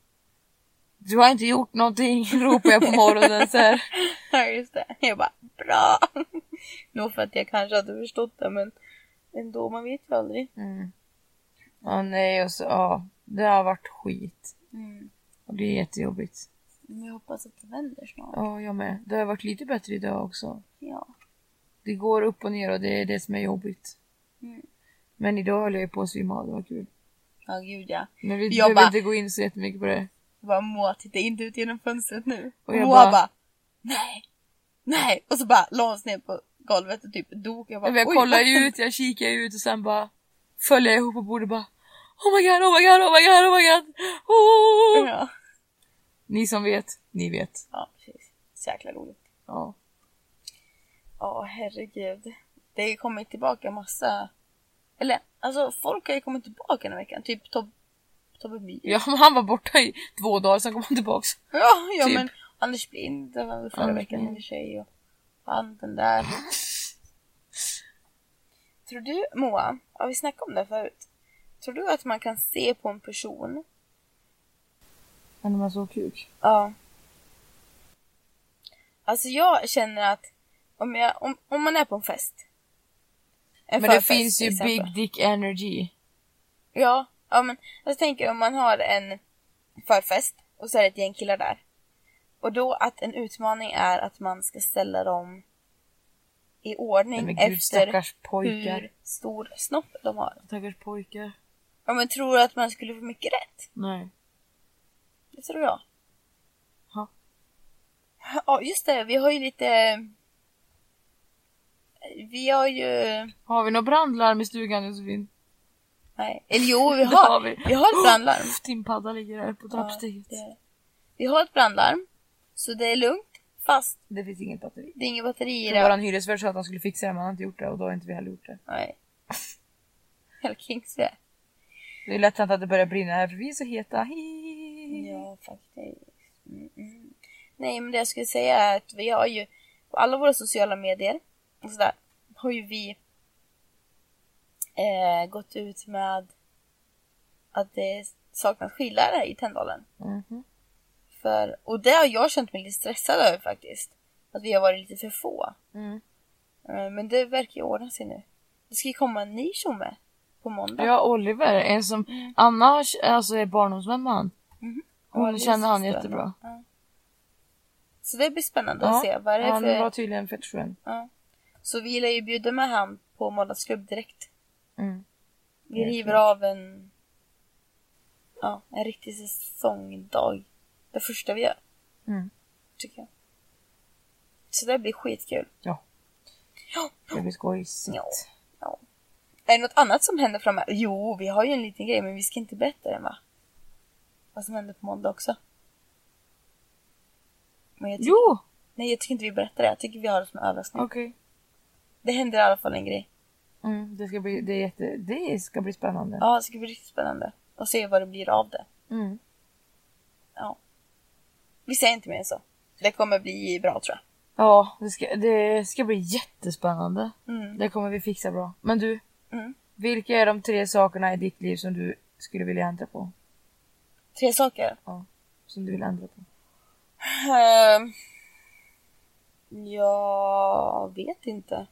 Du har inte gjort någonting, ropade jag på morgonen så här. Ja just det. Jag bara bra. Nog för att jag kanske hade förstått det men ändå man vet ju aldrig. Mm. Ja, nej, och så, ja. Det har varit skit. Mm. Och det är jättejobbigt. Men jag hoppas att det vänder snart. Ja, jag med. Det har varit lite bättre idag också. Ja. Det går upp och ner och det är det som är jobbigt. Mm. Men idag höll jag på att svimma av, det var kul. Ja gud ja. Men vi Jag behöver bara- inte gå in så jättemycket på det. Bara Moa titta inte ut genom fönstret nu. Och jag Moa bara- bara, nej, nej. Och så bara la hon sig ner på golvet och typ dog. Jag bara, Men jag vad- ju ut, jag kikar ut och sen bara följer jag ihop på bordet och bara Oh my god, oh my god, oh my god, oh my god! Oh! Ja. Ni som vet, ni vet. ja, precis. Så jäkla roligt. Ja. Ja, herregud. Det har kommit tillbaka massa... Eller, alltså folk har ju kommit tillbaka den här veckan. Typ Tob- Tobbe Myhr. ja, men han var borta i två dagar, sen kom han tillbaks. Ja, ja Typ. men Anders Blind förra Anders veckan i och för sig. Och han den där. Tror du, Moa, har vi snackat om det förut? Tror du att man kan se på en person? Men de är så kuk. Ja. Alltså jag känner att om, jag, om, om man är på en fest. En Men det finns ju big dick energy. Ja, ja men jag tänker om man har en förfest och så är det ett gäng killar där. Och då att en utmaning är att man ska ställa dem i Nej, ordning men gud, efter hur stor snopp de har. Stackars pojkar. Ja men tror du att man skulle få mycket rätt? Nej. Det tror jag. Ja. Ja just det, vi har ju lite... Vi har ju... Har vi något brandlarm i stugan Josefin? Nej. Eller jo, vi har, har vi. vi har ett brandlarm. Din padda ligger där på Ja, trappsteget. det- Vi har ett brandlarm. Så det är lugnt. Fast det finns inget batteri. det är inget batteri i det. våran hyresvärd sa att han skulle fixa det men han har inte gjort det och då har inte vi heller gjort det. Nej. Helt kings vi är. Det är lätt hänt att det börjar brinna här för vi är så heta. Hihihi. Ja, faktiskt. Mm, mm. Nej, men det jag skulle säga är att vi har ju på alla våra sociala medier och sådär har ju vi eh, gått ut med att det saknas skillare i Tänndalen. Mhm. För, och det har jag känt mig lite stressad över faktiskt. Att vi har varit lite för få. Mm. Eh, men det verkar ju ordna sig nu. Det ska ju komma en ny tjomme på måndag. Ja, Oliver, en som Anna alltså är barndomsvän med han. Mhm. Hon Ja, det känner han jättebra. Ja. Så det blir spännande att se. Vad är det han för... var tydligen fett skön. Ja. Så vi lär ju bjuda med han på måndagsklubb direkt. Mm. Vi river av en... Ja, en riktig säsongdag. Det första vi gör, Mm. tycker jag. Så det blir skitkul. Ja, Ja. det blir skojsigt. Ja. ja. Är det något annat som händer framöver? Jo, vi har ju en liten grej, men vi ska inte berätta den va? Vad som händer på måndag också. Men jag tycker, Jo! Nej, jag tycker inte vi berättar det. Jag tycker vi har det som överraskning. Okej. Det händer i alla fall en grej. Mm, det ska bli, det är jätte, det ska bli spännande. Ja, det ska bli riktigt spännande. Och se vad det blir av det. Mm. Ja. Vi säger inte mer än så. Det kommer bli bra tror jag. Ja, det ska, det ska bli jättespännande. Mm. Det kommer vi fixa bra. Men du, Mm. vilka är de tre sakerna i ditt liv som du skulle vilja ändra på? Tre saker. Ja, som du vill ändra på. Ehm, jag vet inte.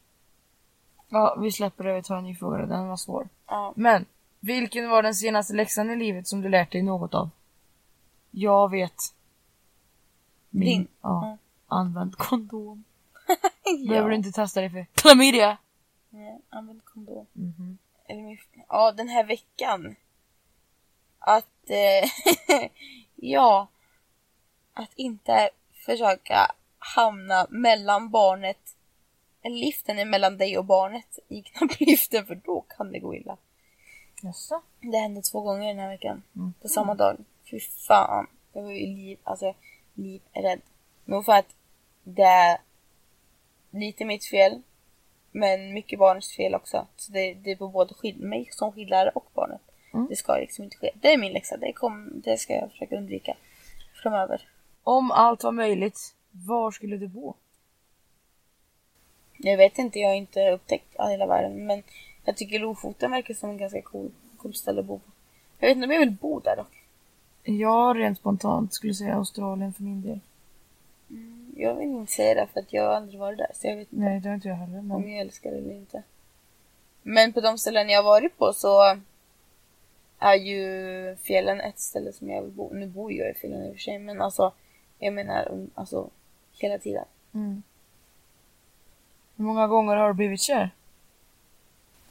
Ja, vi släpper det. Vi tar en ny fråga. Den var svår. Ja. Men, vilken var den senaste läxan i livet som du lärt dig något av? Jag vet. Min. Din? Ja. Ja. Använd kondom. ja. Behöver du inte testa dig för klamydia. Nej, använd kondom. Mhm. Eller min... Ja, den här veckan. Att, eh, ja, att inte försöka hamna mellan barnet, eller liften är mellan dig och barnet i knappliften för då kan det gå illa. Jaså? Det hände två gånger den här veckan. Mm. På samma dag. Fy fan. Jag var ju liv, alltså livrädd. Nog för att det är lite mitt fel. Men mycket barnets fel också. Så det, det är på både mig som skidlärare och barnet. Mm. Det ska liksom inte ske. Det är min läxa. Det, kom, det ska jag försöka undvika framöver. Om allt var möjligt, var skulle du bo? Jag vet inte, jag har inte upptäckt hela världen. Men jag tycker Lofoten verkar som en ganska cool, cool ställe att bo på. Jag vet inte om jag vill bo där dock. Jag rent spontant skulle säga Australien för min del. Jag vill inte säga det för att jag har aldrig varit där. Så jag vet inte. Nej, det har inte jag heller. om Men... jag älskar det eller inte. Men på de ställen jag har varit på så är ju fjällen ett ställe som jag vill bo. Nu bor jag i fjällen i och för sig men alltså jag menar um, alltså hela tiden. Mm. Hur många gånger har du blivit kär?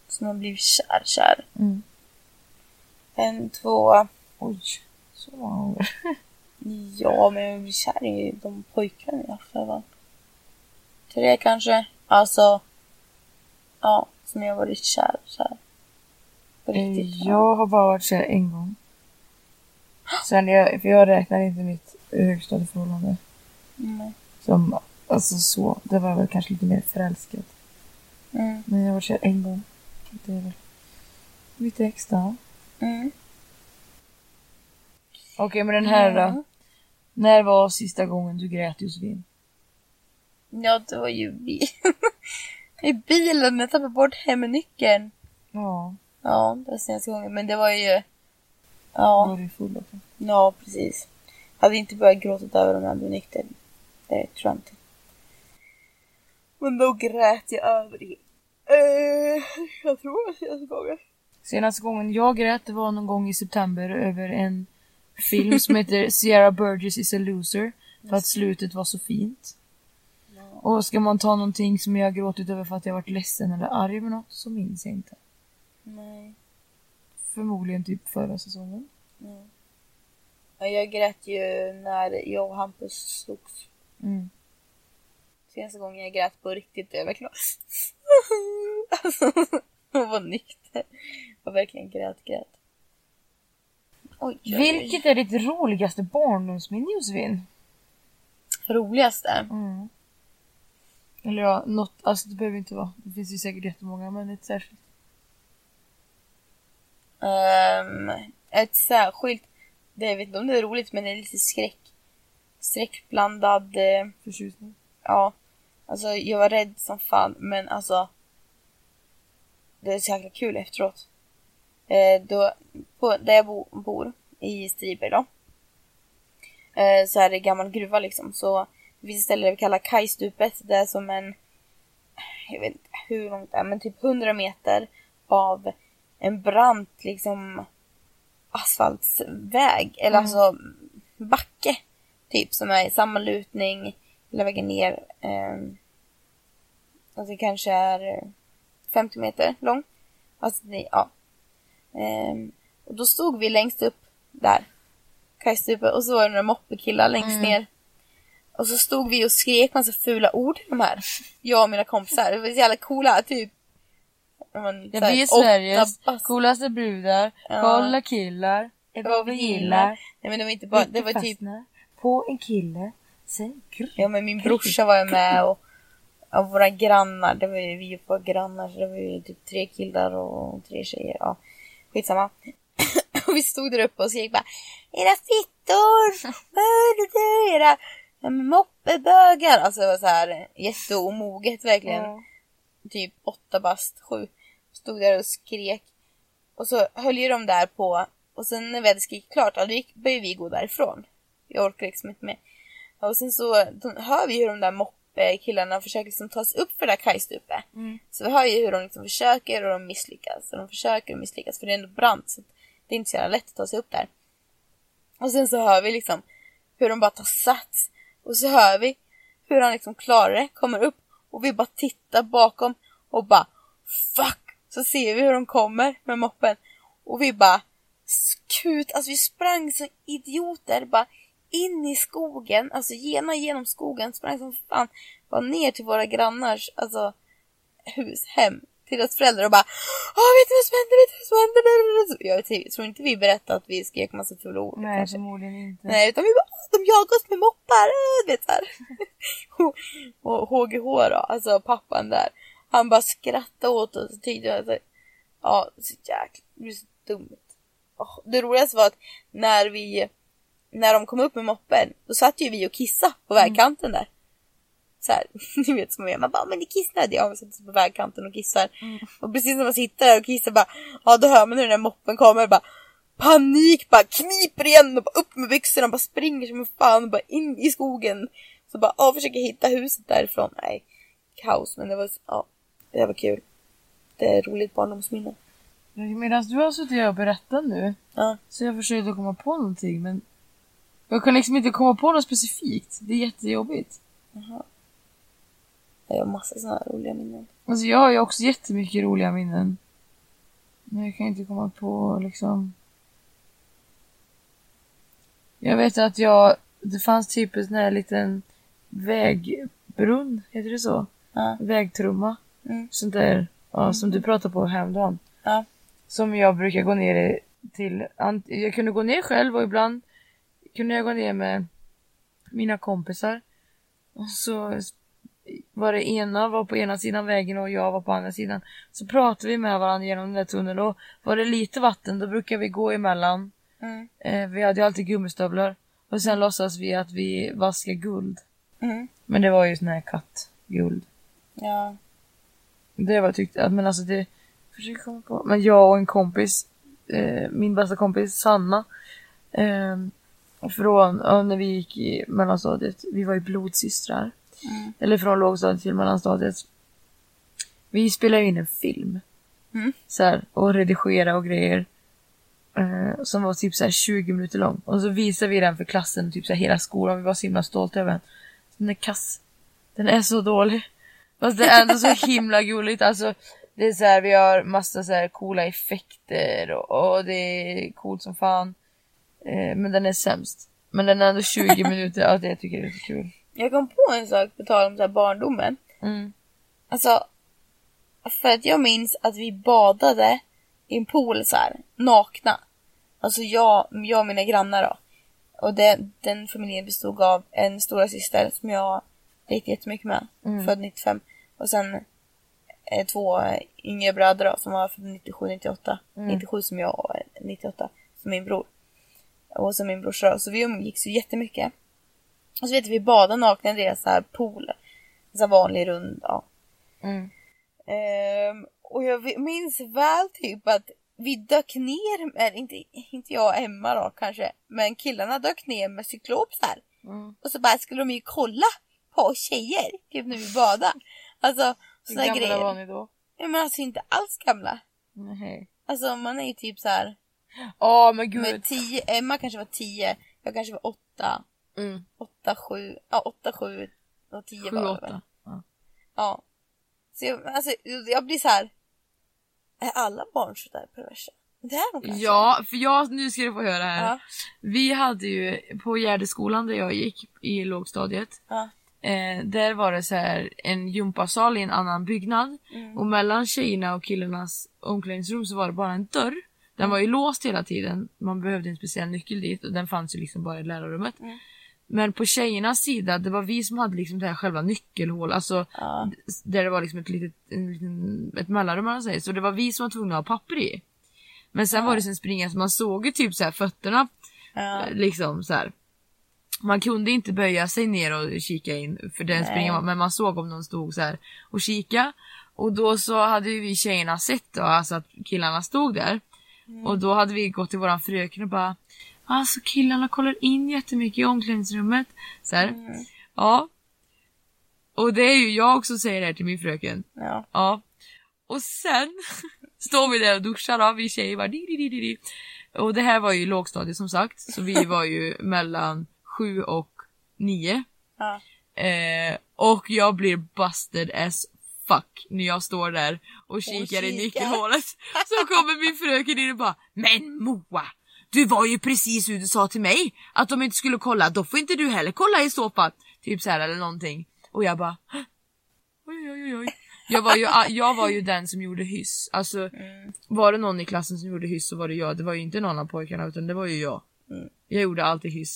Så man blir kär, kär. Mm. En, två, Oj, så många gånger. ja men jag blir kär i de pojkarna i alla fall. Tre kanske. Alltså, ja, som jag har varit kär, kär. På riktigt. Eh, Jag har bara varit kär en gång. Sen jag, för jag räknar inte mitt högstadieförhållande Mm. som, alltså så. Det var väl kanske lite mer förälskat. Mm. Men jag har varit kär en gång. Det är väl mitt ex då. Mm. Okej, men den här då. Ja. När var sista gången du grät Josefin? Ja, det var ju bil. i bilen. Jag tappade bort hemnyckeln. Ja, Ja, det var senaste gången. Men det var ju... var Ja, du full också? ja precis. Hade inte börjat gråta över om jag varit nykter. Det tror jag inte. Men då grät jag över det. Eh, jag tror det var senaste gången. Senaste gången jag grät det var någon gång i september över en film som heter Sierra Burgess is a loser. För att slutet var så fint. Och ska man ta någonting som jag gråtit över för att jag varit ledsen eller arg över något så minns jag inte. Nej. Förmodligen typ förra säsongen. Ja, jag grät ju när jag och Hampus slogs. Mm. Senaste gången jag grät på riktigt, jag verkligen Alltså, jag var nykter. Jag verkligen grät, grät. Oj, oj, oj. Vilket är ditt roligaste barndomsminne Josefin? Roligaste? Mm. Eller ja, något, alltså det behöver inte vara. Det finns ju säkert jättemånga men ett särskilt. Um, ett särskilt, det jag vet inte om det är roligt men det är lite skräck. Skräckblandad, eh, Förtjusning. ja. Alltså jag var rädd som fan men alltså. Det är så jäkla kul efteråt. Eh, då, på, där jag bo, bor, i Striber då. Eh, så är det gammal gruva liksom. Så det finns ett ställe där vi kallar Kajstupet. Det är som en, jag vet inte hur långt det är, men typ 100 meter av en brant liksom asfaltsväg. Eller Mm. alltså backe. Typ som är i samma lutning hela vägen ner. Eh, alltså kanske är eh, 50 meter lång. Alltså det, ja. Ehm, och då stod vi längst upp där. Kajstupet och så var det några moppekillar längst Mm. ner. Och så stod vi och skrek massa fula ord de här. Jag och mina kompisar. Det var så jävla coola typ. Men, Ja, vi är Sveriges bast- coolaste brudar. Ja. Kolla killar. Är vad vi gillar. Nej men det var inte bara, det var typ På en kille. Sen. Ja men min brorsa var ju med och, och våra grannar, det var ju vi var grannar så det var ju typ tre killar och tre tjejer. Ja, skitsamma. och vi stod där uppe och skrek bara Era fittor! Mördade era ja, men moppebögar! Alltså det var så här jätteomoget verkligen. Ja. Typ åtta bast, sju. Stod där och skrek. Och så höll ju de där på och sen när vi hade skrikit klart, ja, då gick- började vi gå därifrån. Jag orkar liksom inte med. Och sen så hör vi hur de där moppekillarna försöker liksom ta sig upp för det där kajstupet. Mm. Så vi hör ju hur de liksom försöker och de misslyckas. Och de försöker och misslyckas för det är ändå brant så det är inte så jävla lätt att ta sig upp där. Och sen så hör vi liksom hur de bara tar sats. Och så hör vi hur han liksom klarar det, kommer upp och vi bara tittar bakom och bara fuck! Så ser vi hur de kommer med moppen och vi bara skut, alltså vi sprang som idioter bara in i skogen, alltså gena genom skogen, sprang som fan bara ner till våra grannars, alltså hus, hem, till deras föräldrar och bara Åh, vet du vad som hände, vet du vad som hände? Jag tror inte vi berättade att vi skrek massa fula ord. Nej, kanske. förmodligen inte. Nej, utan vi bara, "Åh, de jagar oss med moppar, äh, du vet såhär. och HGH då, alltså pappan där, han bara skrattade åt oss och tyckte att, ja, så jäkla, det är så dumt. Det roligaste var att när vi, när de kom upp med moppen, då satt ju vi och kissade på vägkanten där. Så här, ni vet som man bara, men ni kissade. Ja, vi sätter på vägkanten och kissar. Och precis när man sitter där och kissar bara, ja då hör man hur den där moppen kommer bara panik, bara kniper igen och bara upp med byxorna och bara springer som en fan och bara in i skogen. Så bara, ja, försöker hitta huset därifrån. Nej, kaos, men det var, ja, det var kul. Det är roligt barndomsminne. Medan du har suttit och berättat nu, Ja, så jag försökte komma på någonting men jag kan liksom inte komma på något specifikt. Det är jättejobbigt. jaha. Jag har massa sådana här roliga minnen. Alltså jag har ju också jättemycket roliga minnen. Men jag kan inte komma på liksom... Jag vet att jag... Det fanns typ en sån här liten vägbrunn, heter det så? Ja, Vägtrumma. Mm. Sånt där, ja, som du pratade på häromdagen. ja, Som jag brukar gå ner i till. Jag kunde gå ner själv och ibland kunde jag gå ner med mina kompisar. Och så var det ena var på ena sidan vägen och jag var på andra sidan. Så pratade vi med varandra genom den där tunneln och var det lite vatten då brukar vi gå emellan. mm, Eh, vi hade ju alltid gummistövlar. Och sen låtsas vi att vi vaskar guld. mm, Men det var ju sån här kattguld. ja, Det var tyckte jag, men alltså det försöker komma på. Men jag och en kompis, eh, min bästa kompis Sanna. Eh, från, när vi gick i mellanstadiet, vi var ju blodsystrar. Mm. Eller från lågstadiet till mellanstadiet. Vi spelade in en film. Mm. Så här, och redigera och grejer. Eh, som var typ så här 20 minuter lång. Och så visade vi den för klassen och typ så här hela skolan. Vi var så himla stolta över den. Den är kass. Den är så dålig. Fast det är ändå så himla gulligt. Alltså, det är så här, vi har massa så här coola effekter och, och det är coolt som fan. Eh, men den är sämst. Men den är ändå 20 minuter, ja det tycker jag är lite kul. Jag kom på en sak på tal om så här barndomen. Mm. Alltså, för att jag minns att vi badade i en pool så här, nakna. Alltså jag, jag och mina grannar då. Och det, den familjen bestod av en stora syster som jag lekte jättemycket med, Mm. född 95. Och sen eh, två eh, yngre bröder då, som var födda 97, 98. Mm. 97 som jag och eh, 98 som min bror. Och som min brorsa. Så vi umgicks ju jättemycket. Och så vet du, vi badade nakna i deras så här pool. En sån vanlig rund, ja. Mm. Ehm, och jag minns väl typ att vi dök ner, med, inte, inte jag och Emma då kanske, men killarna dök ner med cyklopsar. Mm. Och så bara skulle de ju kolla på oss tjejer, typ när vi badade. Alltså Hur sådana gamla grejer. var ni då? Ja, men alltså inte alls gamla. Nej. Alltså man är ju typ så här Åh men gud. med tio, Emma kanske var tio, jag kanske var åtta, Mm. åtta, sju, ja åtta, sju och tio Sju, var det väl. åtta. Ja. Ja. Så jag, alltså, jag blir så här. Är alla barn så där perversa? Det är de kanske. Ja, för jag, nu ska du få höra här. Ja. Vi hade ju på Gärdeskolan där jag gick i lågstadiet. Ja. Eh, där var det så här en gympasal i en annan byggnad. Mm. Och mellan tjejerna och killarnas omklädningsrum så var det bara en dörr. Den var ju låst hela tiden. Man behövde en speciell nyckel dit och den fanns ju liksom bara i lärarrummet. Mm. Men på tjejernas sida, det var vi som hade liksom det här själva nyckelhål, alltså Ja. där det var liksom ett litet, en ett mellanrum man säger. Så det var vi som var tvungna att ha papper i. Men sen var det sen springa så man såg ju typ så här fötterna Ja. eh, liksom så här. Man kunde inte böja sig ner och kika in för den man, men man såg om någon stod så här och kika. Och då så hade ju vi tjejerna sett då, alltså att killarna stod där. Mm. Och då hade vi gått till våran fröken och bara Alltså killarna kollar in jättemycket i omklädningsrummet. Så här. Mm. Ja. Och det är ju jag som säger det här till min fröken. Ja. Ja. Och sen står vi där och duschar då, vi tjejer bara di, di, di, di. Och det här var ju lågstadiet som sagt, så vi var ju mellan sju och nio. Ja. Eh, och jag blir busted as fuck när jag står där och kikar i kikar. nyckelhålet. Så kommer min fröken in och bara Men Moa! Du var ju precis hur du sa till mig att de inte skulle kolla, då får inte du heller kolla i så fall. Typ så här eller någonting. Och jag bara "Hå? Oj oj oj. Jag var, ju, jag var ju den som gjorde hyss. Alltså Mm. var det någon i klassen som gjorde hyss så var det jag. Det var ju inte någon av pojkarna utan det var ju jag. Mm. Jag gjorde alltid hyss.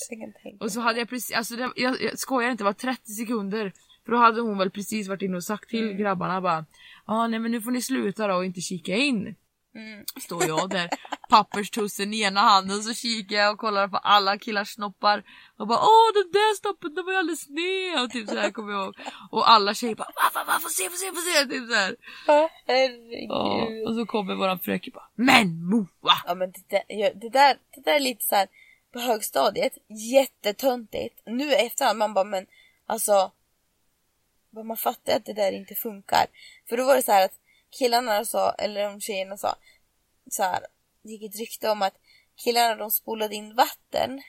Och så hade jag precis, alltså det, jag, jag skojar inte, det var 30 sekunder. För då hade hon väl precis varit inne och sagt till Mm. grabbarna bara Ja nej men nu får ni sluta då och inte kika in. Mm. Står jag där, papperstussen i ena handen så kikar jag och kollar på alla killars snoppar. Och bara åh den där snoppen den var ju alldeles sned och typ sådär kommer jag ihåg. Och alla tjejer bara va va va få se få se få se typ såhär. Herregud. Ja, och så kommer våran fröken bara Men Moa! Ja men det där, det där, det där är lite så här på högstadiet, jättetöntigt. Nu efterhand man bara men alltså man fattar att det där inte funkar. För då var det så här att killarna sa, eller de tjejerna sa så här, det gick ett rykte om att killarna de spolade in vatten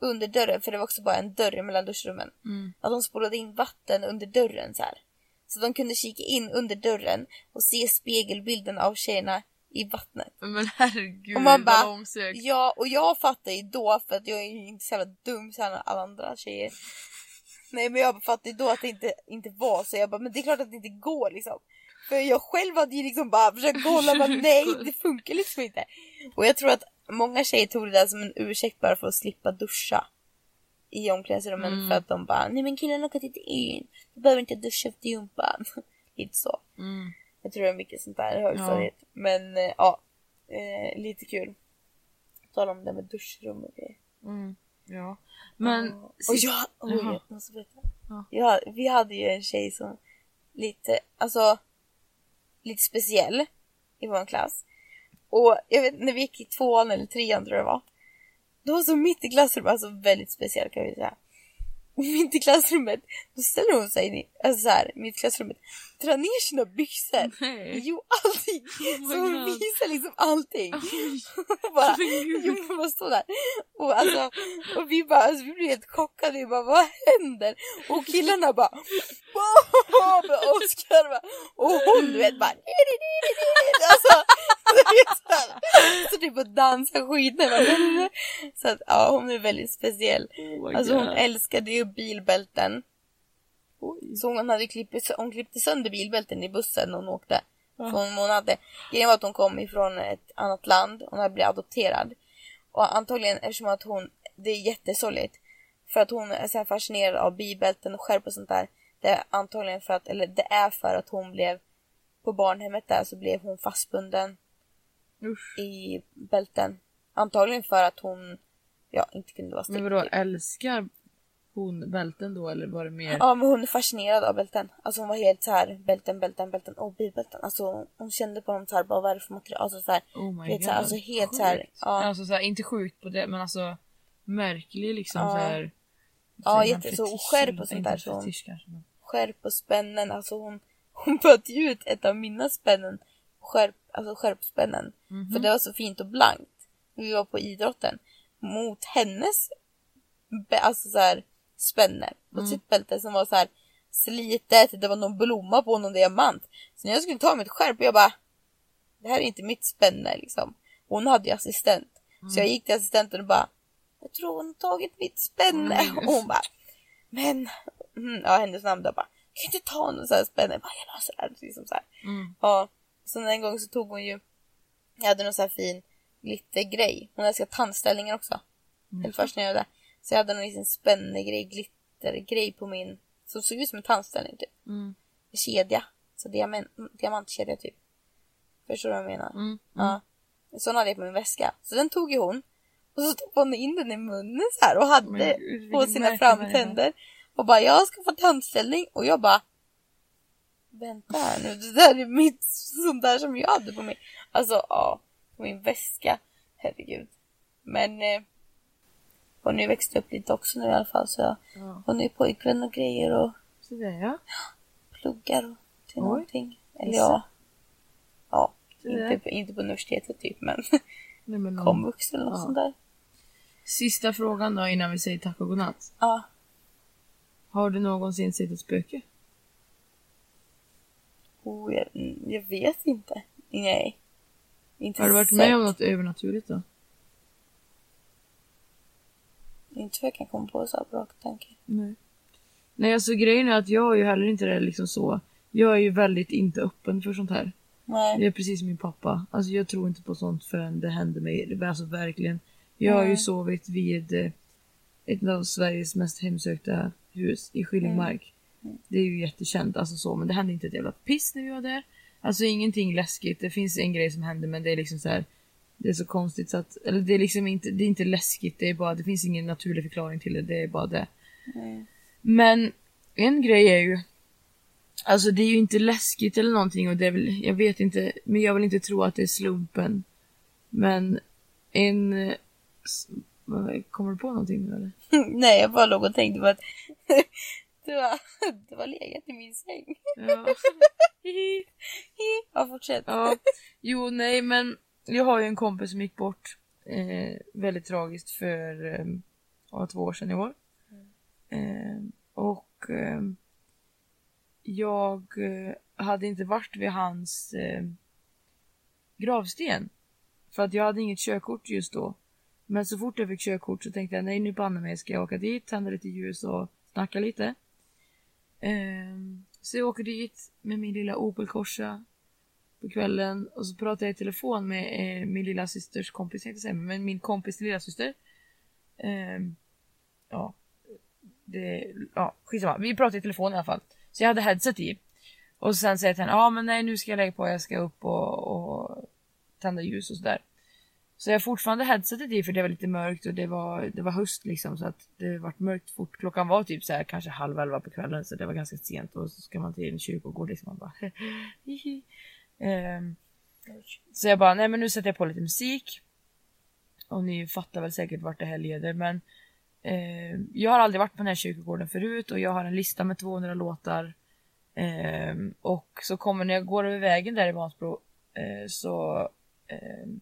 under dörren, för det var också bara en dörr mellan duschrummen. Mm. Att de spolade in vatten under dörren så här. Så de kunde kika in under dörren och se spegelbilden av tjejerna i vattnet. Men herregud Och man bara, vad långsökt. Ja, och jag fattar ju då för att jag är ju inte så jävla dum som alla andra tjejer. Nej men jag fattar ju då att det inte, inte var så. Jag bara, men det är klart att det inte går liksom. För jag själv hade ju liksom bara försökt kolla, men nej det funkar liksom inte. Och jag tror att många tjejer tog det där som en ursäkt bara för att slippa duscha. I omklädningsrummen Mm. för att de bara, nej men killarna kan inte in. Du behöver inte duscha efter gympan. Lite så. Mm. Jag tror det är mycket sånt där i högstadiet. Men eh, ja, eh, lite kul. Tala om det med duschrum och grejer. Mm. Ja. Men och sist- jag, oh, Jaha. jag måste berätta. Ja. Ja, vi hade ju en tjej som lite, alltså lite speciell i vår klass. Och jag vet när vi gick i tvåan eller trean tror jag det var. Då var så mitt i klassrummet, alltså väldigt speciell kan vi säga. Mitt i klassrummet, då ställer hon sig alltså så här, mitt i klassrummet, drar ner sina byxor. Nej. Jo, allting! Oh så hon God. visar liksom allting. Och bara, jo, man bara stå där. Och, alltså, och vi bara, alltså, vi blev helt chockade. Vi bara, vad händer? Och killarna bara, wow! Med Oscar bara. Och hon du vet bara. Alltså, så, typ att dansa skiten. Bara, så att ja, hon är väldigt speciell. Oh Alltså hon älskade ju bilbälten. Oj. Så hon hade klippt, hon klippte sönder bilbälten i bussen när hon åkte. Ja. Hon, hon hade, grejen var att hon kom ifrån ett annat land, hon hade blivit adopterad. Och antagligen eftersom att hon, det är jättesorgligt. För att hon är så fascinerad av bilbälten och skärp och sånt där. Det är antagligen för att, eller det är för att hon blev, på barnhemmet där så blev hon fastbunden Usch. i bälten. Antagligen för att hon, ja, inte kunde vara Men stick. vadå, älskar hon bälten då eller var det mer? Ja men hon är fascinerad av bälten. Alltså hon var helt så här bälten, bälten, bälten och bilbälten. Alltså hon, kände på dem så här, bara vad är det för material? Alltså så här, Oh my vet, god. så här, alltså helt så här, Sjukt. ja. Alltså så här, inte sjukt på det men alltså märklig liksom Ja. så här. Ja, jätte- så fetisch skärp och sånt där, så hon- skärp och spännen. Alltså hon, hon böt ju ut ett av mina spännen. Skärp, alltså skärpspännen. Mhm. För det var så fint och blankt. Vi var på idrotten. Mot hennes alltså så här, spänne på Mm. sitt bälte som var så här slitet. Det var någon blomma på någon diamant. Så när jag skulle ta mitt skärp jag bara det här är inte mitt spänne liksom. Hon hade ju assistent. Så jag gick till assistenten och bara jag tror hon har tagit mitt spänne. Mm. Och hon bara men mm, ja hennes namn då bara kan du inte ta någon sån här spänne? Jag bara jag löser det här. Liksom så här. Mm. Ja. Sen en gång så tog hon ju jag hade någon sån här fin glittergrej. Hon älskar tandställningar också. Mm. Helt fascinerad av det. Så jag hade någon liten spännegrej, glittergrej på min som såg ut som en tandställning typ. Mm. Kedja. Så diamant, diamantkedja typ. Förstår du vad jag menar? Mm. Ja. Så hade jag på min väska. Så den tog ju hon. Och så stoppade hon in den i munnen så här och hade gud, på sina framtänder. Och bara, jag ska få tandställning. Och jag bara, vänta här nu. Det där är mitt sånt där som jag hade på mig. Alltså ja, på min väska. Herregud. Men eh, hon har ju växt upp lite också nu i alla fall så jag, Ja. hon är ju pojkvän och grejer och Så det ja. pluggar och till Oj. någonting. Eller ja. Ja, inte, på- inte på universitetet typ men Nej, men, komvux eller något Ja. sånt där. Sista frågan då innan vi säger tack och godnatt. Ja. Har du någonsin sett ett spöke? Oh, jag, jag vet inte. Nej. Inte Har du varit sett. med om något övernaturligt då? Inte vad jag kan komma på så på rak tanke. Nej. Nej, alltså grejen är att jag är ju heller inte det liksom så. Jag är ju väldigt inte öppen för sånt här. Nej. Jag är precis som min pappa. Alltså jag tror inte på sånt förrän det händer mig. Alltså verkligen. Jag har ju sovit vid eh, ett av Sveriges mest hemsökta hus i Skillingmark. Det är ju jättekänt alltså så, men det hände inte ett jävla piss när vi var där. Alltså ingenting läskigt. Det finns en grej som händer men det är liksom så här. Det är så konstigt så att, eller det är liksom inte, det är inte läskigt. Det är bara, det finns ingen naturlig förklaring till det. Det är bara det. Nej. Men en grej är ju Alltså det är ju inte läskigt eller någonting och det är väl, jag vet inte, men jag vill inte tro att det är slumpen. Men en... Kommer du på någonting nu eller? Nej, jag bara låg och tänkte på att du har, du har legat i min säng. Ja. Ja, fortsätt. ja. Jo, nej men jag har ju en kompis som gick bort eh, väldigt tragiskt för eh, två år sedan i år. Eh, och eh, jag eh, hade inte varit vid hans eh, gravsten. För att jag hade inget körkort just då. Men så fort jag fick körkort så tänkte jag nej nu banne mig ska jag åka dit, tända lite ljus och snacka lite. Ehm, så jag åker dit med min lilla Opel Corsa på kvällen och så pratade jag i telefon med eh, min lilla systers kompis, jag säga, men min kompis lilla syster. Eh, ja, det, ja, skitsamma. Vi pratade i telefon i alla fall. Så jag hade headset i. Och sen säger jag till henne, ja men nej nu ska jag lägga på, jag ska upp och, och tända ljus och sådär. Så jag har fortfarande headsetet i för det var lite mörkt och det var, det var höst liksom så att det vart mörkt fort. Klockan var typ så här kanske halv elva på kvällen så det var ganska sent och så ska man till en kyrkogård liksom. Man bara, Ehm, så jag bara, nej men nu sätter jag på lite musik. Och ni fattar väl säkert vart det här leder men eh, jag har aldrig varit på den här kyrkogården förut och jag har en lista med 200 låtar. Eh, och så kommer när jag går över vägen där i Vansbro eh, så ehm,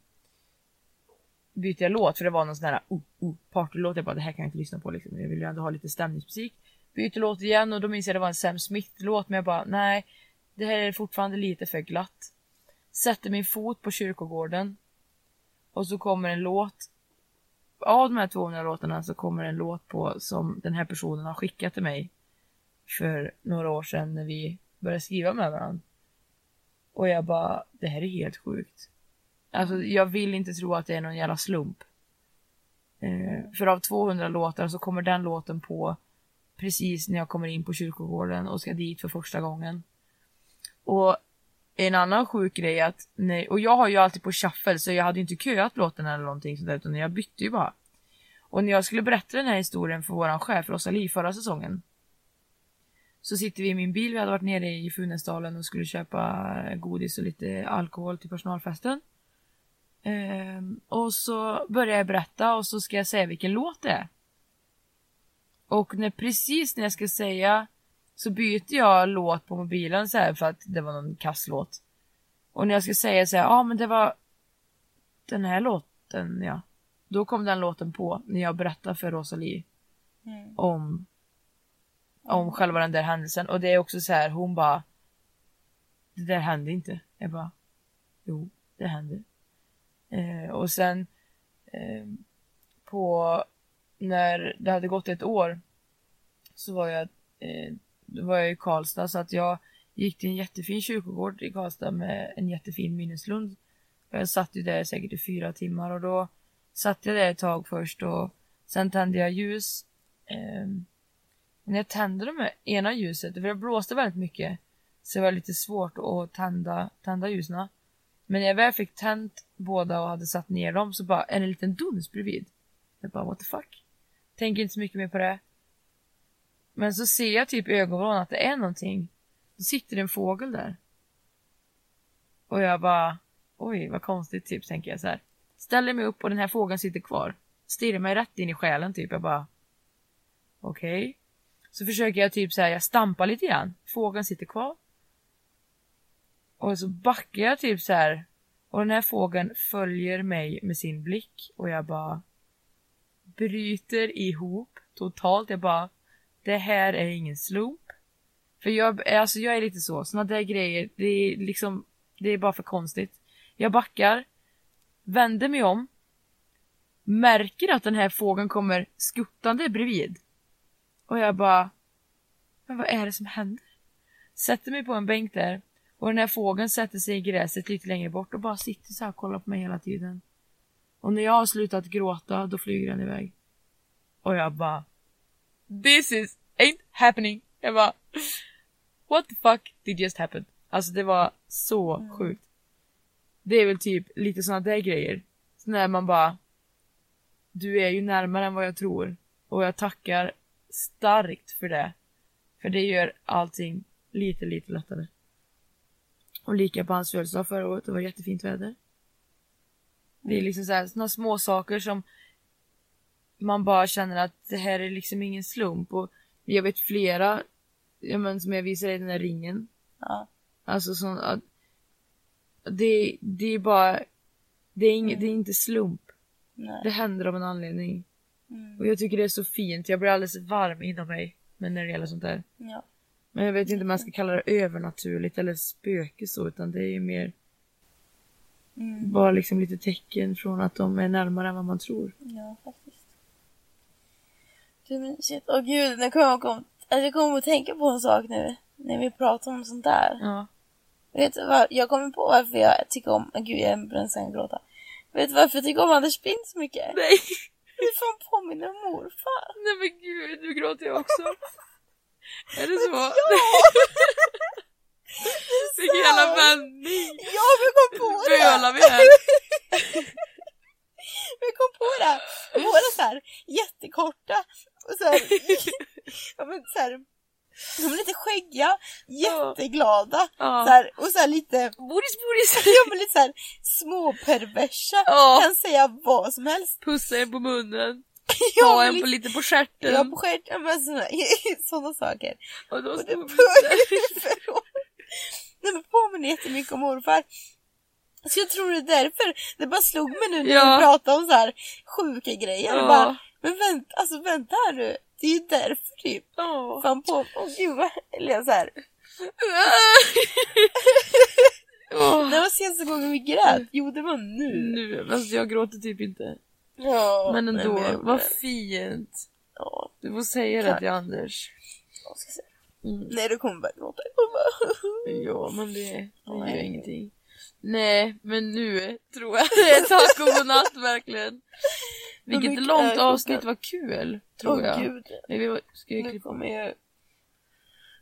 byter jag låt för det var någon sån här oh, oh, partylåt. Jag bara det här kan jag inte lyssna på liksom. Jag vill ju ändå ha lite stämningsmusik. Byter låt igen och då minns jag det var en Sam Smith låt men jag bara nej. Det här är fortfarande lite för glatt. Sätter min fot på kyrkogården. Och så kommer en låt. Av de här 200 låtarna så kommer en låt på som den här personen har skickat till mig. För några år sedan när vi började skriva med varandra. Och jag bara, det här är helt sjukt. Alltså jag vill inte tro att det är någon jävla slump. Eh, för av 200 låtar så kommer den låten på precis när jag kommer in på kyrkogården och ska dit för första gången. Och en annan sjuk grej är att, nej, och jag har ju alltid på shuffle så jag hade ju inte köat låten eller någonting sådär utan jag bytte ju bara. Och när jag skulle berätta den här historien för våran chef Rosalie förra säsongen. Så sitter vi i min bil, vi hade varit nere i Funäsdalen och skulle köpa godis och lite alkohol till personalfesten. Ehm, och så börjar jag berätta och så ska jag säga vilken låt det är. Och när, precis när jag ska säga så byter jag låt på mobilen så här för att det var någon kasslåt. Och när jag ska säga så här, ja ah, men det var den här låten ja. Då kom den låten på när jag berättade för Rosalie Mm. om om själva den där händelsen och det är också så här hon bara det där hände inte. Jag bara jo, det hände. Eh, och sen eh, på när det hade gått ett år så var jag eh, var jag i Karlstad så att jag gick till en jättefin kyrkogård i Karlstad med en jättefin minneslund. Jag satt ju där säkert i fyra timmar och då satt jag där ett tag först och sen tände jag ljus. Eh, när jag tände det ena ljuset, för det blåste väldigt mycket, så det var lite svårt att tända, tända ljusen. Men när jag väl fick tänt båda och hade satt ner dem så bara en liten duns bredvid. Jag bara what the fuck? Tänker inte så mycket mer på det. Men så ser jag typ i ögonvrån att det är någonting. Då sitter det en fågel där. Och jag bara oj vad konstigt typ tänker jag så här. Ställer mig upp och den här fågeln sitter kvar. stirrar mig rätt in i själen typ. Jag bara okej. Så försöker jag typ säga jag stampar lite grann. Fågeln sitter kvar. Och så backar jag typ så här. Och den här fågeln följer mig med sin blick och jag bara bryter ihop totalt. Jag bara det här är ingen slump. För jag, alltså jag är lite så, såna där grejer, det är liksom, det är bara för konstigt. Jag backar, vänder mig om, märker att den här fågeln kommer skuttande bredvid. Och jag bara, men vad är det som händer? Sätter mig på en bänk där och den här fågeln sätter sig i gräset lite längre bort och bara sitter så här och kollar på mig hela tiden. Och när jag har slutat gråta, då flyger den iväg. Och jag bara, this is ain't happening. Jag bara, what the fuck did just happen? Alltså det var så sjukt. Det är väl typ lite såna där grejer. Så när man bara, du är ju närmare än vad jag tror. Och jag tackar starkt för det. För det gör allting lite, lite lättare. Och lika på hans födelsedag förra året, det var jättefint väder. Det är liksom så här, såna små saker som man bara känner att det här är liksom ingen slump. Och jag vet flera, ja men som jag visade i den här ringen. Ja. Alltså sån att det, det är bara, det är, inget, det är inte slump. Nej. Det händer av en anledning. Mm. Och jag tycker det är så fint, jag blir alldeles varm inom mig. Men när det gäller sånt där. Ja. Men jag vet inte om man ska kalla det övernaturligt eller spöke så, utan det är ju mer Mm. bara liksom lite tecken från att de är närmare än vad man tror. Ja, faktiskt. Du men shit, åh gud, nu kommer jag, kom, alltså, jag kommer att tänka på en sak nu. När vi pratar om sånt där. Ja. Vet du vad, jag kommer på varför jag tycker om, gud jag är brännsen gråta. Vet du varför jag tycker om Anders Pind så mycket? Nej! Det fan påminner om morfar. Nej men gud, nu gråter jag också. är det så? Vilken jävla vändning! Ja, vi kom på det! Bölar vi här? Vi kom på det! Våra så här jättekorta och så här, ja men så här, de är lite skäggiga, jätteglada Ja. så här, och så här lite, Boris, Boris! ja men lite så här småperversa, Ja. kan säga vad som helst. Pussa en på munnen. Ja, Ta en lite, på lite på stjärten. ja på stjärten, men såna, sådana saker. Och då Och det påminner jättemycket om morfar. Så jag tror det är därför. Det bara slog mig nu när Ja. vi pratade om så här sjuka grejer. Ja. Bara, men vänta, alltså vänta här nu. Det är ju därför typ. Åh. Fan på, åh gud vad, eller jag så här. Åh. När var senaste gången vi grät? Jo det var nu. Nu, alltså jag gråter typ inte. Ja, Men nej, ändå, jag- vad fint. Ja, Du får säga det Tack. till Anders. jag ska säga. Mm. Nej du kommer börja gråta. Bara- Ja, men det, det gör Nej. ingenting. Nej, men nu tror jag det är tack och godnatt verkligen. Vilket mycket långt avsnitt, vad kul. Tror Åh jag. gud. Nej, vi var, ska jag Nu klippa? kommer ju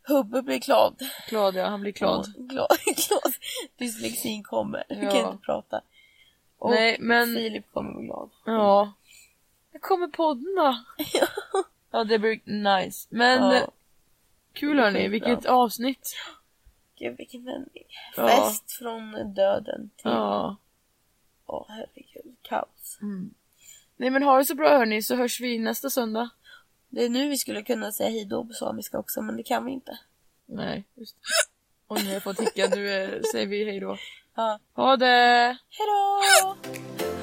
Hubbe bli glad. Glad ja, han blir glad. Ja, glad, glad. Dyslexin kommer. Vi Ja. kan inte prata. Och Nej, men- Filip kommer bli glad. Ja. När kommer podden då? Ja, det blir nice. Men Ja. kul hörni, vilket avsnitt. Gud vilken vändning. Ja. Fest från döden till... Ja. Åh herregud, kaos. Mm. Nej men ha det så bra hörni, så hörs vi nästa söndag. Det är nu vi skulle kunna säga hejdå på samiska också, men det kan vi inte. Nej, just det. Och nu har jag fått hicka, nu eh, säger vi hej då. Ja. Ha det! Hejdå!